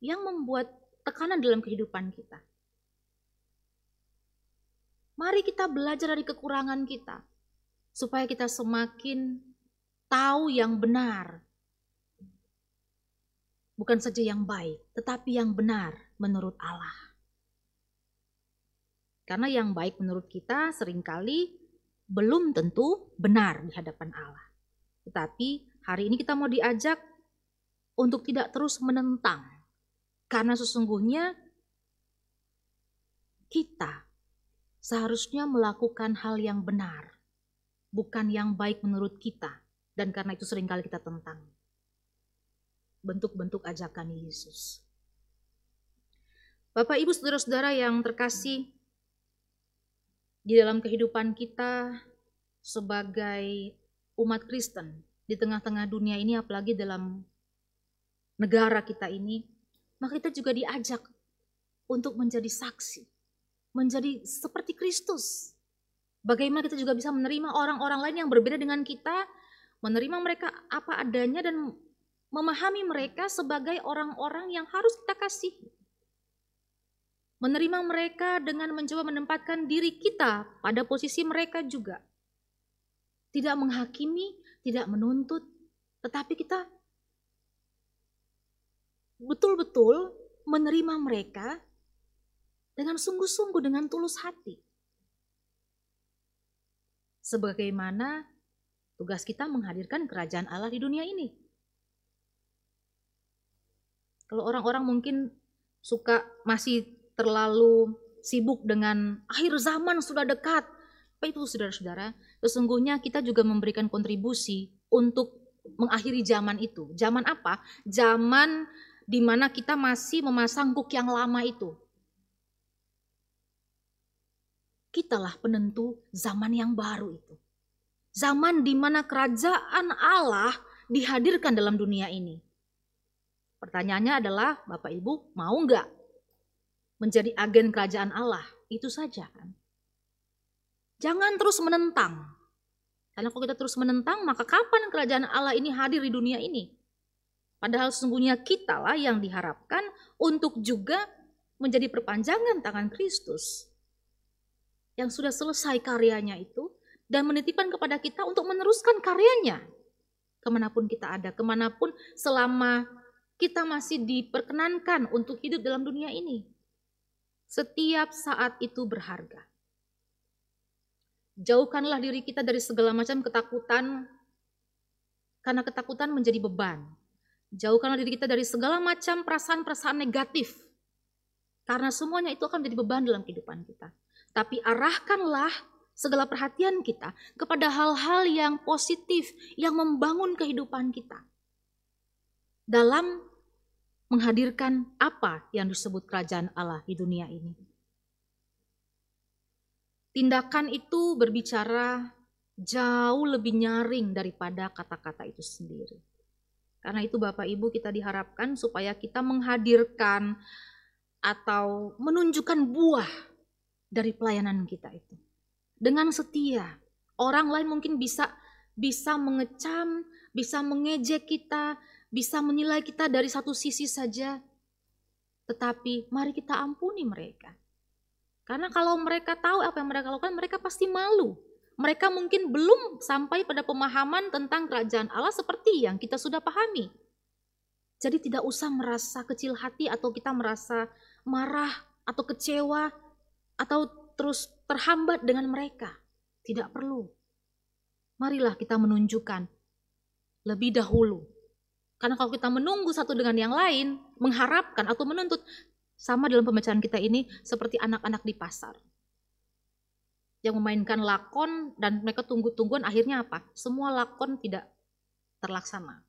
Yang membuat tekanan dalam kehidupan kita. Mari kita belajar dari kekurangan kita supaya kita semakin tahu yang benar. Bukan saja yang baik, tetapi yang benar menurut Allah. Karena yang baik menurut kita sering kali belum tentu benar di hadapan Allah. Tetapi hari ini kita mau diajak untuk tidak terus menentang. Karena sesungguhnya kita seharusnya melakukan hal yang benar bukan yang baik menurut kita, dan karena itu sering kali kita tentang. Bentuk-bentuk ajakan Yesus. Bapak, Ibu, saudara-saudara yang terkasih, di dalam kehidupan kita sebagai umat Kristen di tengah-tengah dunia ini, apalagi dalam negara kita ini, maka kita juga diajak untuk menjadi saksi, menjadi seperti Kristus, Bagaimana kita juga bisa menerima orang-orang lain yang berbeda dengan kita, menerima mereka apa adanya dan memahami mereka sebagai orang-orang yang harus kita kasih. Menerima mereka dengan mencoba menempatkan diri kita pada posisi mereka juga. Tidak menghakimi, tidak menuntut, tetapi kita betul-betul menerima mereka dengan sungguh-sungguh, dengan tulus hati sebagaimana tugas kita menghadirkan kerajaan Allah di dunia ini. Kalau orang-orang mungkin suka masih terlalu sibuk dengan akhir zaman sudah dekat, apa itu saudara-saudara? Sesungguhnya kita juga memberikan kontribusi untuk mengakhiri zaman itu. Zaman apa? Zaman di mana kita masih memasang kuk yang lama itu. Kitalah penentu zaman yang baru itu. Zaman di mana kerajaan Allah dihadirkan dalam dunia ini. Pertanyaannya adalah, Bapak Ibu mau nggak menjadi agen kerajaan Allah? Itu saja kan. Jangan terus menentang. Karena kalau kita terus menentang, maka kapan kerajaan Allah ini hadir di dunia ini? Padahal sesungguhnya kita lah yang diharapkan untuk juga menjadi perpanjangan tangan Kristus yang sudah selesai karyanya itu dan menitipkan kepada kita untuk meneruskan karyanya ke mana pun kita ada, ke mana pun selama kita masih diperkenankan untuk hidup dalam dunia ini. Setiap saat itu berharga. Jauhkanlah diri kita dari segala macam ketakutan, karena ketakutan menjadi beban. Jauhkanlah diri kita dari segala macam perasaan-perasaan negatif, karena semuanya itu akan menjadi beban dalam kehidupan kita. Tapi arahkanlah segala perhatian kita kepada hal-hal yang positif, yang membangun kehidupan kita. Dalam menghadirkan apa yang disebut kerajaan Allah di dunia ini. Tindakan itu berbicara jauh lebih nyaring daripada kata-kata itu sendiri. Karena itu Bapak Ibu kita diharapkan supaya kita menghadirkan atau menunjukkan buah dari pelayanan kita itu. Dengan setia, orang lain mungkin bisa bisa mengecam, bisa mengejek kita, bisa menilai kita dari satu sisi saja. tetapi mari kita ampuni mereka. Karena kalau mereka tahu apa yang mereka lakukan, mereka pasti malu. Mereka mungkin belum sampai pada pemahaman tentang kerajaan Allah seperti yang kita sudah pahami. Jadi tidak usah merasa kecil hati atau kita merasa marah atau kecewa atau terus terhambat dengan mereka. Tidak perlu. Marilah kita menunjukkan lebih dahulu. Karena kalau kita menunggu satu dengan yang lain, mengharapkan atau menuntut, sama dalam pembacaan kita ini seperti anak-anak di pasar. Yang memainkan lakon dan mereka tunggu-tungguan akhirnya apa? Semua lakon tidak terlaksana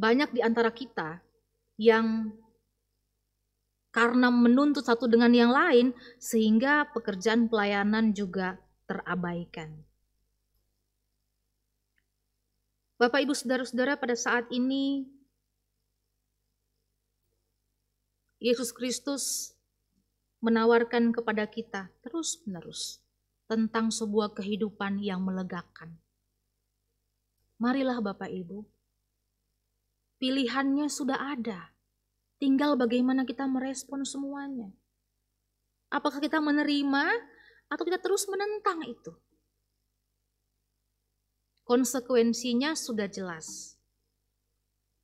banyak di antara kita yang karena menuntut satu dengan yang lain sehingga pekerjaan pelayanan juga terabaikan. Bapak Ibu Saudara-saudara pada saat ini Yesus Kristus menawarkan kepada kita terus-menerus tentang sebuah kehidupan yang melegakan. Marilah Bapak Ibu, Pilihannya sudah ada. Tinggal bagaimana kita merespon semuanya. Apakah kita menerima atau kita terus menentang itu? Konsekuensinya sudah jelas.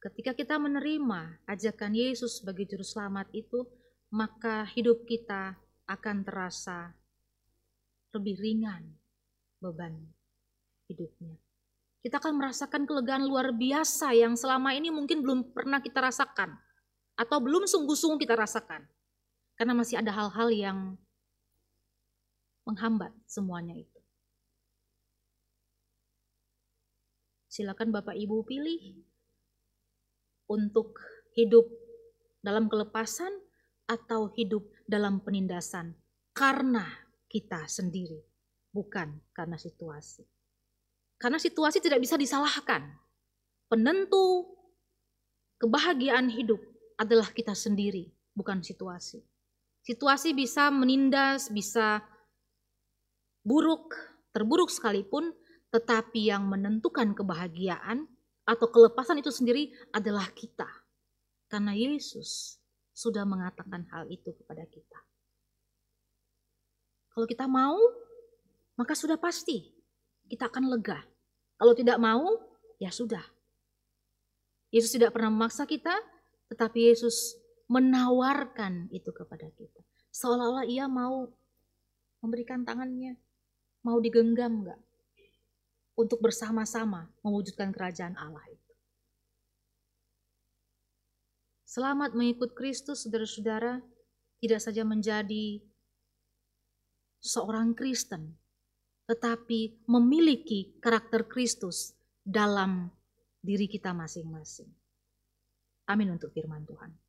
Ketika kita menerima ajakan Yesus sebagai juru selamat itu, maka hidup kita akan terasa lebih ringan beban hidupnya kita akan merasakan kelegaan luar biasa yang selama ini mungkin belum pernah kita rasakan atau belum sungguh-sungguh kita rasakan. Karena masih ada hal-hal yang menghambat semuanya itu. Silakan Bapak Ibu pilih untuk hidup dalam kelepasan atau hidup dalam penindasan karena kita sendiri, bukan karena situasi. Karena situasi tidak bisa disalahkan. Penentu kebahagiaan hidup adalah kita sendiri, bukan situasi. Situasi bisa menindas, bisa buruk, terburuk sekalipun, tetapi yang menentukan kebahagiaan atau kelepasan itu sendiri adalah kita. Karena Yesus sudah mengatakan hal itu kepada kita. Kalau kita mau, maka sudah pasti kita akan lega. Kalau tidak mau, ya sudah. Yesus tidak pernah memaksa kita, tetapi Yesus menawarkan itu kepada kita. Seolah-olah ia mau memberikan tangannya, mau digenggam enggak? Untuk bersama-sama mewujudkan kerajaan Allah itu. Selamat mengikut Kristus, saudara-saudara, tidak saja menjadi seorang Kristen, tetapi memiliki karakter Kristus dalam diri kita masing-masing. Amin untuk firman Tuhan.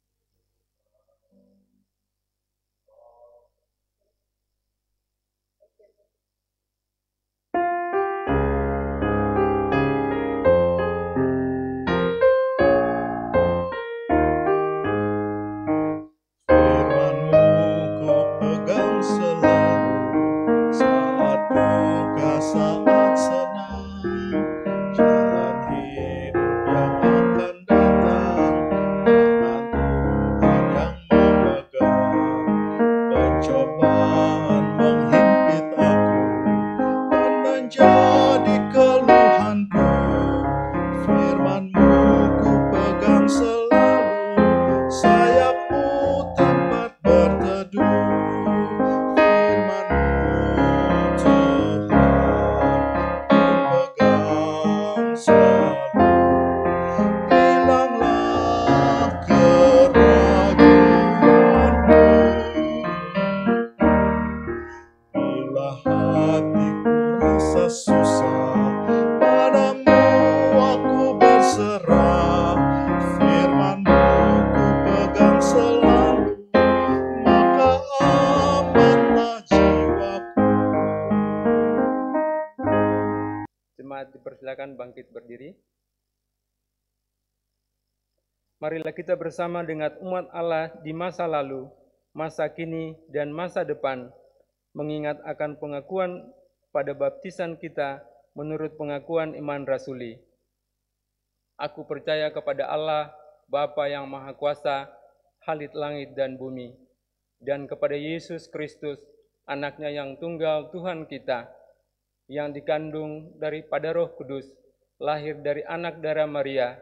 Kita bersama dengan umat Allah di masa lalu, masa kini, dan masa depan, mengingat akan pengakuan pada baptisan kita menurut pengakuan iman rasuli. Aku percaya kepada Allah, Bapa yang Maha Kuasa, Halit langit dan bumi, dan kepada Yesus Kristus, anaknya yang tunggal Tuhan kita, yang dikandung daripada roh kudus, lahir dari anak darah Maria,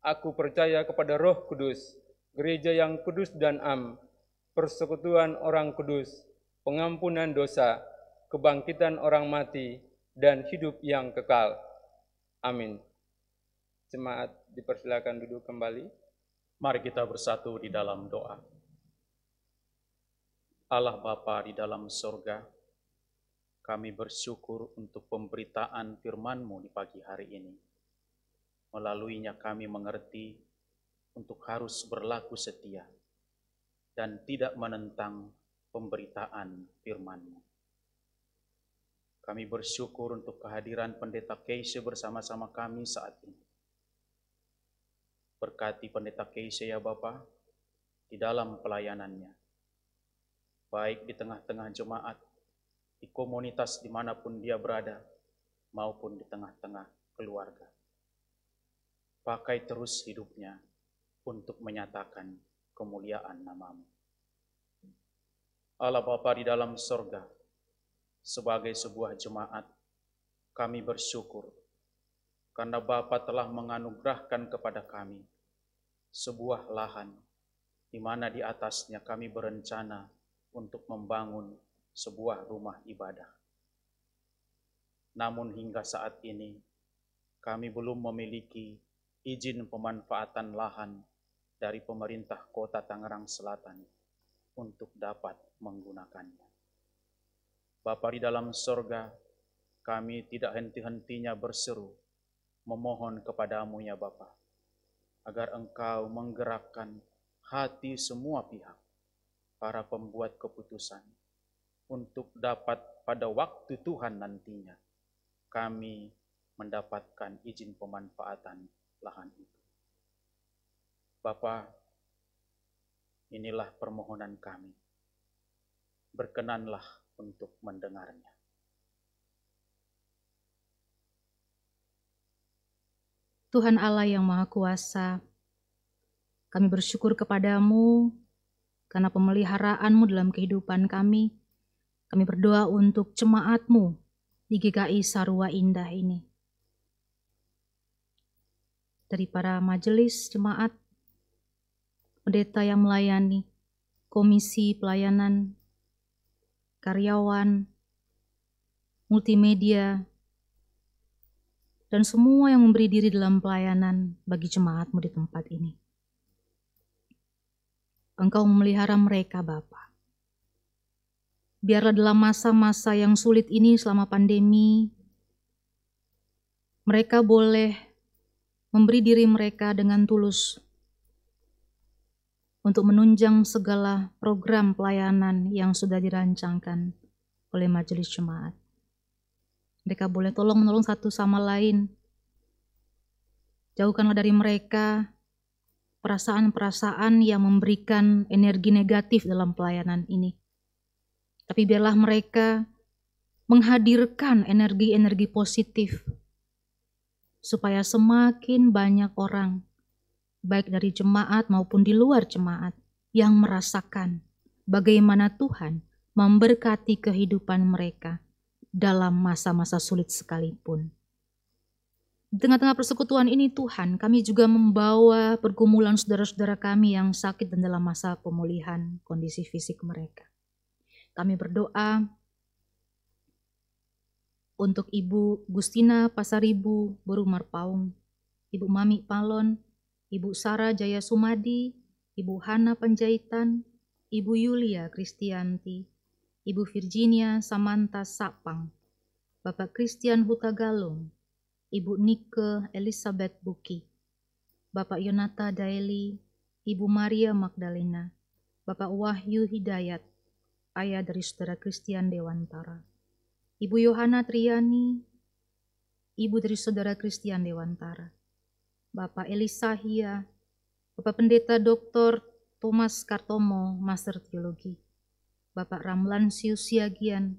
Aku percaya kepada roh kudus, gereja yang kudus dan am, persekutuan orang kudus, pengampunan dosa, kebangkitan orang mati, dan hidup yang kekal. Amin. Jemaat dipersilakan duduk kembali. Mari kita bersatu di dalam doa. Allah Bapa di dalam sorga, kami bersyukur untuk pemberitaan firman-Mu di pagi hari ini. Melaluinya kami mengerti untuk harus berlaku setia dan tidak menentang pemberitaan firman-Mu. Kami bersyukur untuk kehadiran Pendeta Keisha bersama-sama kami saat ini. Berkati pendeta Keisha ya Bapak, di dalam pelayanannya. Baik di tengah-tengah jemaat, di komunitas di mana pun dia berada, maupun di tengah-tengah keluarga. Pakai terus hidupnya untuk menyatakan kemuliaan namamu. Allah Bapa di dalam sorga, sebagai sebuah jemaat, kami bersyukur karena Bapa telah menganugerahkan kepada kami sebuah lahan di mana di atasnya kami berencana untuk membangun sebuah rumah ibadah. Namun hingga saat ini kami belum memiliki izin pemanfaatan lahan dari pemerintah kota Tangerang Selatan untuk dapat menggunakannya. Bapa di dalam sorga, kami tidak henti-hentinya berseru memohon kepadamu ya Bapa, agar engkau menggerakkan hati semua pihak, para pembuat keputusan, untuk dapat pada waktu Tuhan nantinya, kami mendapatkan izin pemanfaatan lahan itu. Bapa, inilah permohonan kami. Berkenanlah untuk mendengarnya. Tuhan Allah yang Maha Kuasa, kami bersyukur kepadamu karena pemeliharaanmu dalam kehidupan kami. Kami berdoa untuk jemaatmu di GKI Sarua Indah ini. Dari para majelis jemaat, pendeta yang melayani, komisi pelayanan, karyawan, multimedia, dan semua yang memberi diri dalam pelayanan bagi jemaatmu di tempat ini. Engkau memelihara mereka, Bapa. Biarlah dalam masa-masa yang sulit ini selama pandemi, mereka boleh memberi diri mereka dengan tulus untuk menunjang segala program pelayanan yang sudah dirancangkan oleh majelis jemaat. Mereka boleh tolong menolong satu sama lain. Jauhkanlah dari mereka perasaan-perasaan yang memberikan energi negatif dalam pelayanan ini. Tapi biarlah mereka menghadirkan energi-energi positif supaya semakin banyak orang, baik dari jemaat maupun di luar jemaat, yang merasakan bagaimana Tuhan memberkati kehidupan mereka dalam masa-masa sulit sekalipun. Di tengah-tengah persekutuan ini Tuhan, kami juga membawa pergumulan saudara-saudara kami yang sakit dan dalam masa pemulihan kondisi fisik mereka. Kami berdoa untuk Ibu Gustina Pasaribu Boru Marpaung, Ibu Mami Palon, Ibu Sarah Jaya Sumadi, Ibu Hana Penjahitan, Ibu Yulia Kristianti, Ibu Virginia Samantha Sapang, Bapak Christian Hutagalung, Ibu Nike Elizabeth Buki, Bapak Yonata Daeli, Ibu Maria Magdalena, Bapak Wahyu Hidayat, ayah dari saudara Christian Dewantara, Ibu Yohana Triani, ibu dari saudara Christian Dewantara, Bapak Elisahia, Bapak Pendeta Dr. Thomas Kartomo, Master Teologi, Bapak Ramlan Siusiagian,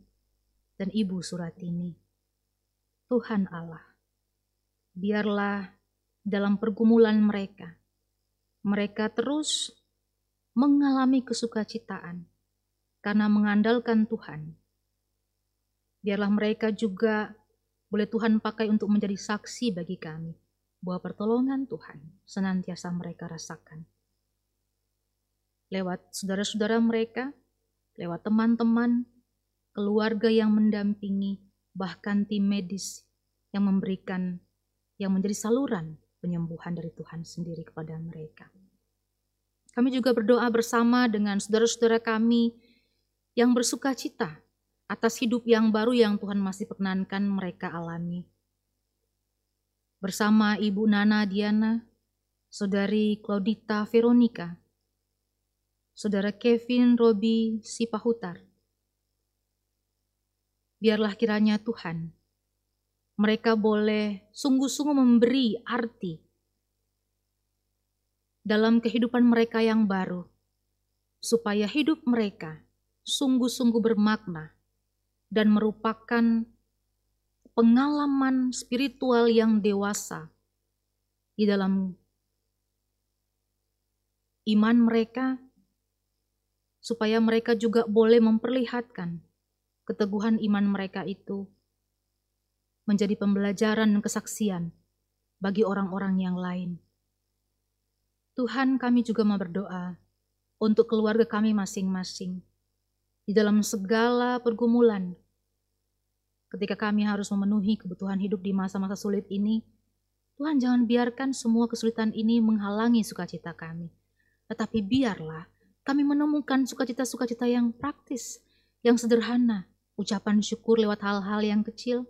dan Ibu Suratini. Tuhan Allah, biarlah dalam pergumulan mereka, mereka terus mengalami kesukacitaan karena mengandalkan Tuhan. Biarlah mereka juga boleh Tuhan pakai untuk menjadi saksi bagi kami bahwa pertolongan Tuhan senantiasa mereka rasakan. Lewat saudara-saudara mereka, lewat teman-teman, keluarga yang mendampingi, bahkan tim medis yang memberikan, yang menjadi saluran penyembuhan dari Tuhan sendiri kepada mereka. Kami juga berdoa bersama dengan saudara-saudara kami yang bersuka cita atas hidup yang baru yang Tuhan masih perkenankan mereka alami bersama Ibu Nana Diana, Saudari Claudita Veronica, Saudara Kevin Robi Sipahutar. Biarlah kiranya Tuhan, mereka boleh sungguh-sungguh memberi arti dalam kehidupan mereka yang baru, supaya hidup mereka sungguh-sungguh bermakna dan merupakan pengalaman spiritual yang dewasa di dalam iman mereka, supaya mereka juga boleh memperlihatkan keteguhan iman mereka itu menjadi pembelajaran dan kesaksian bagi orang-orang yang lain. Tuhan kami juga mau berdoa untuk keluarga kami masing-masing di dalam segala pergumulan, ketika kami harus memenuhi kebutuhan hidup di masa-masa sulit ini, Tuhan jangan biarkan semua kesulitan ini menghalangi sukacita kami. Tetapi biarlah kami menemukan sukacita-sukacita yang praktis, yang sederhana, ucapan syukur lewat hal-hal yang kecil,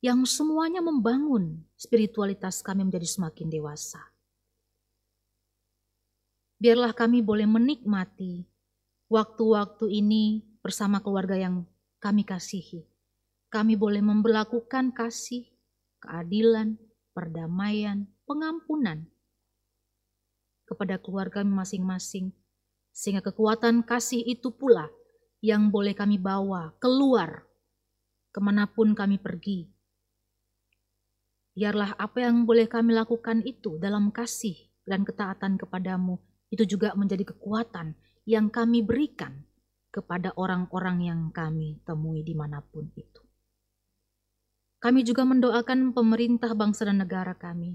yang semuanya membangun spiritualitas kami menjadi semakin dewasa. Biarlah kami boleh menikmati waktu-waktu ini bersama keluarga yang kami kasihi kami boleh memperlakukan kasih, keadilan, perdamaian, pengampunan kepada keluarga masing-masing, sehingga kekuatan kasih itu pula yang boleh kami bawa keluar ke mana pun kami pergi. Biarlah apa yang boleh kami lakukan itu dalam kasih dan ketaatan kepadamu, itu juga menjadi kekuatan yang kami berikan kepada orang-orang yang kami temui di mana pun itu. Kami juga mendoakan pemerintah bangsa dan negara kami,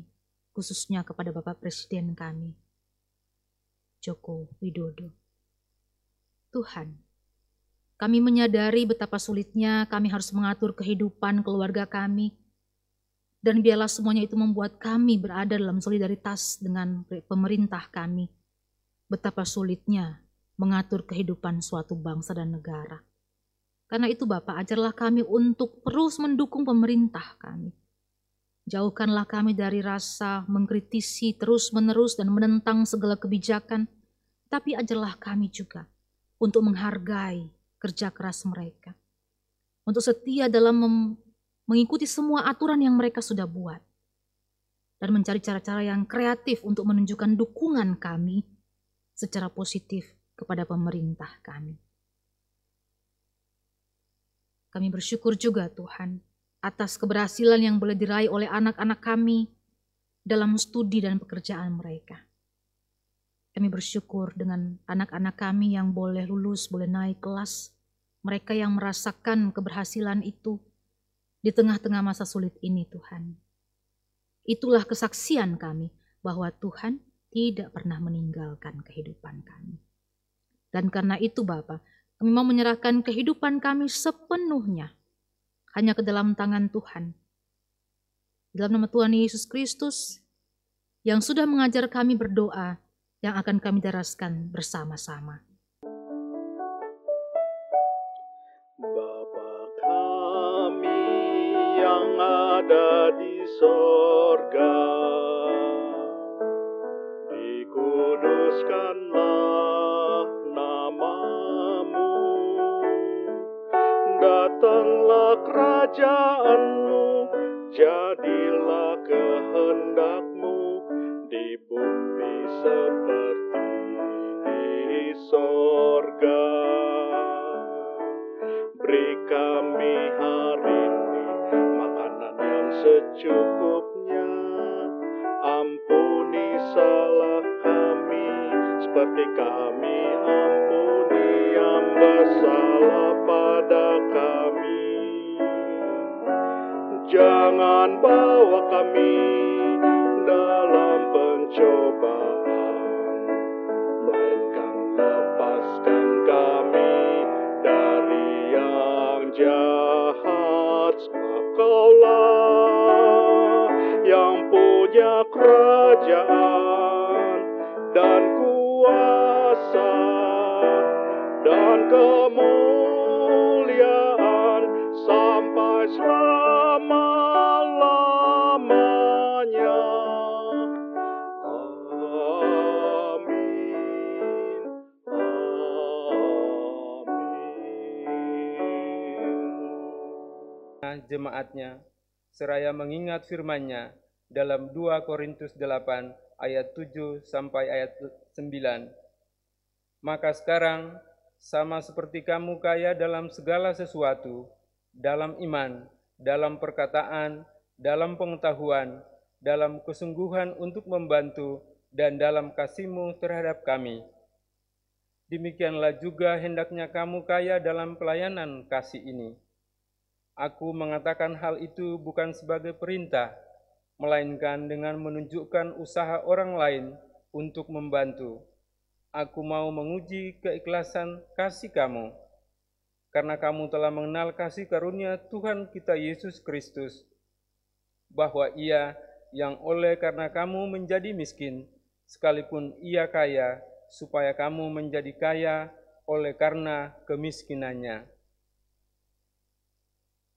khususnya kepada Bapak Presiden kami, Joko Widodo. Tuhan, kami menyadari betapa sulitnya kami harus mengatur kehidupan keluarga kami, dan biarlah semuanya itu membuat kami berada dalam solidaritas dengan pemerintah kami. Betapa sulitnya mengatur kehidupan suatu bangsa dan negara. Karena itu Bapak, ajarlah kami untuk terus mendukung pemerintah kami. Jauhkanlah kami dari rasa mengkritisi terus-menerus dan menentang segala kebijakan, tapi ajarlah kami juga untuk menghargai kerja keras mereka. Untuk setia dalam mengikuti semua aturan yang mereka sudah buat. Dan mencari cara-cara yang kreatif untuk menunjukkan dukungan kami secara positif kepada pemerintah kami. Kami bersyukur juga Tuhan atas keberhasilan yang boleh diraih oleh anak-anak kami dalam studi dan pekerjaan mereka. Kami bersyukur dengan anak-anak kami yang boleh lulus, boleh naik kelas. Mereka yang merasakan keberhasilan itu di tengah-tengah masa sulit ini Tuhan. Itulah kesaksian kami bahwa Tuhan tidak pernah meninggalkan kehidupan kami. Dan karena itu Bapak, kami mau menyerahkan kehidupan kami sepenuhnya hanya ke dalam tangan Tuhan. Dalam nama Tuhan Yesus Kristus yang sudah mengajar kami berdoa yang akan kami daraskan bersama-sama. Bapa kami yang ada di sorga, dikudus Datanglah kerajaanmu, jadilah kehendakmu di bumi seperti di sorga. Beri kami hari ini makanan yang secukupnya. Ampuni salah kami seperti kami ampuni yang bersalah pada kami. Jangan bawa kami dalam pencobaan, jemaatnya, seraya mengingat firman-Nya dalam 2 Korintus 8 ayat 7 sampai ayat 9. Maka sekarang, sama seperti kamu kaya dalam segala sesuatu, dalam iman, dalam perkataan, dalam pengetahuan, dalam kesungguhan untuk membantu, dan dalam kasihmu terhadap kami. Demikianlah juga hendaknya kamu kaya dalam pelayanan kasih ini. Aku mengatakan hal itu bukan sebagai perintah, melainkan dengan menunjukkan usaha orang lain untuk membantu. Aku mau menguji keikhlasan kasih kamu, karena kamu telah mengenal kasih karunia Tuhan kita Yesus Kristus, bahwa Ia yang oleh karena kamu menjadi miskin, sekalipun Ia kaya, supaya kamu menjadi kaya oleh karena kemiskinannya.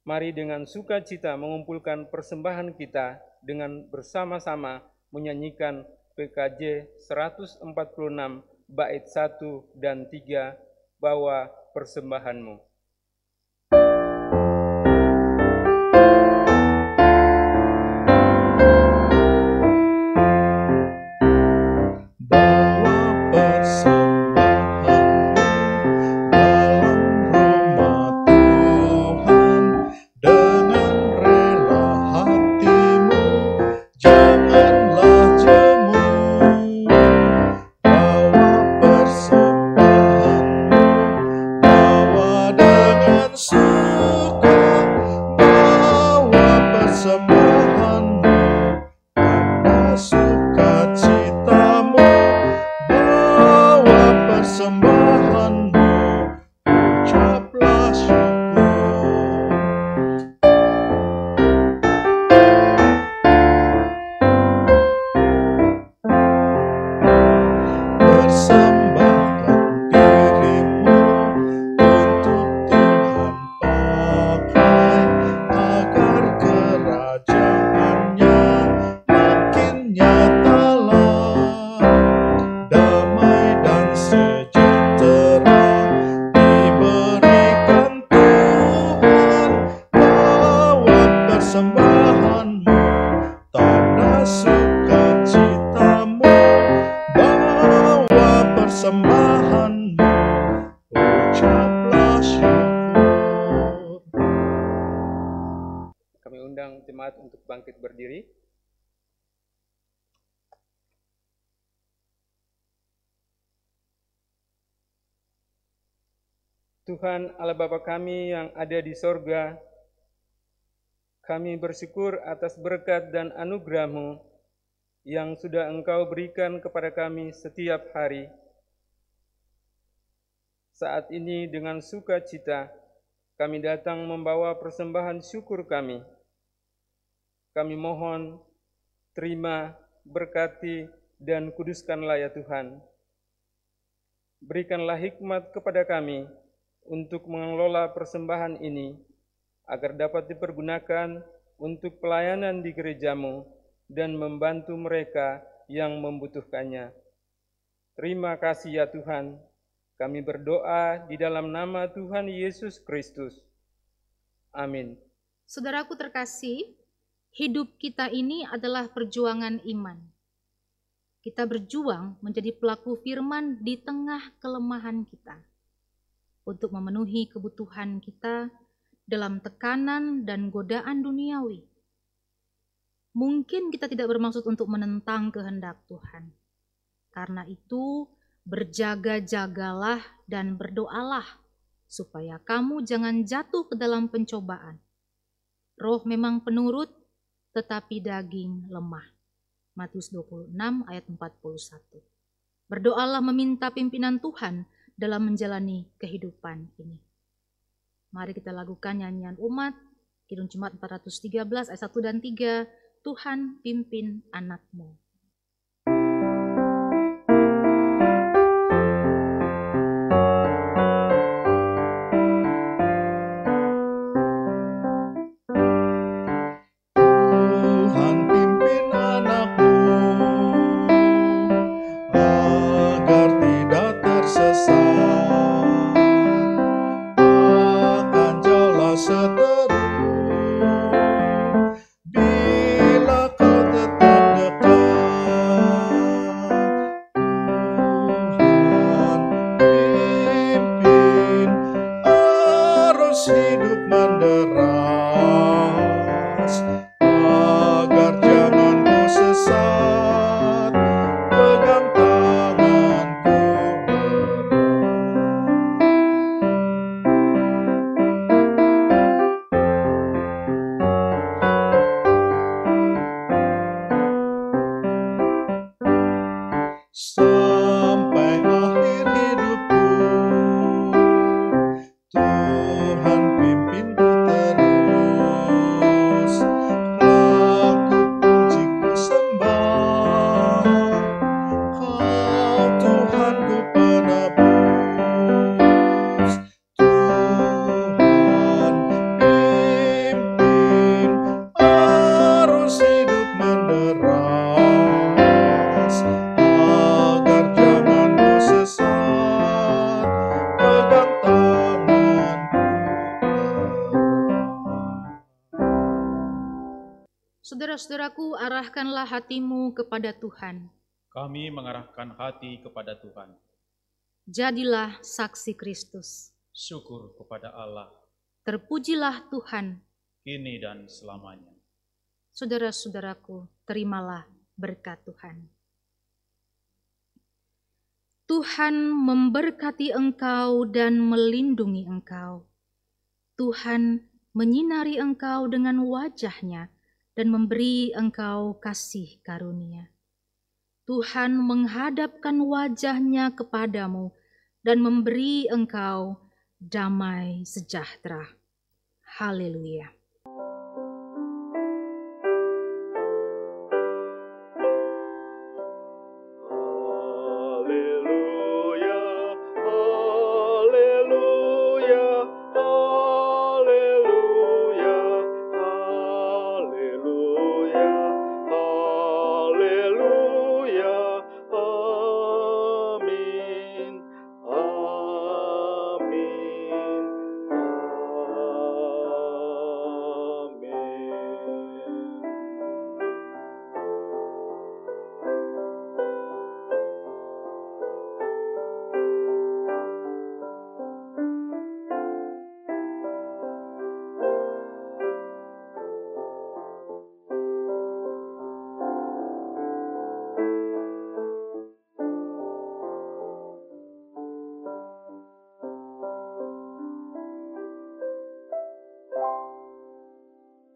Mari dengan sukacita mengumpulkan persembahan kita dengan bersama-sama menyanyikan PKJ 146 bait 1 dan 3 bawa persembahanmu. Kami yang ada di sorga, kami bersyukur atas berkat dan anugerah-Mu yang sudah Engkau berikan kepada kami setiap hari. Saat ini dengan sukacita, kami datang membawa persembahan syukur kami. Kami mohon, terima, berkati, dan kuduskanlah ya Tuhan. Berikanlah hikmat kepada kami untuk mengelola persembahan ini, agar dapat dipergunakan untuk pelayanan di gerejamu dan membantu mereka yang membutuhkannya. Terima kasih ya Tuhan. Kami berdoa di dalam nama Tuhan Yesus Kristus. Amin. Saudaraku terkasih, hidup kita ini adalah perjuangan iman. Kita berjuang menjadi pelaku firman di tengah kelemahan kita untuk memenuhi kebutuhan kita dalam tekanan dan godaan duniawi. Mungkin kita tidak bermaksud untuk menentang kehendak Tuhan. Karena itu, berjaga-jagalah dan berdoalah supaya kamu jangan jatuh ke dalam pencobaan. Roh memang penurut, tetapi daging lemah. Matius 26 ayat 41. Berdoalah meminta pimpinan Tuhan dalam menjalani kehidupan ini. Mari kita lakukan nyanyian umat, Kidung Jumat 413 ayat 1 dan 3, Tuhan pimpin anakmu. Arahkanlah hatimu kepada Tuhan. Kami mengarahkan hati kepada Tuhan. Jadilah saksi Kristus. Syukur kepada Allah, Terpujilah Tuhan. kini dan selamanya. Saudara-saudaraku, terimalah berkat Tuhan. Tuhan memberkati engkau dan melindungi engkau. Tuhan menyinari engkau dengan wajahnya dan memberi engkau kasih karunia. Tuhan menghadapkan wajahnya kepadamu dan memberi engkau damai sejahtera. Haleluya.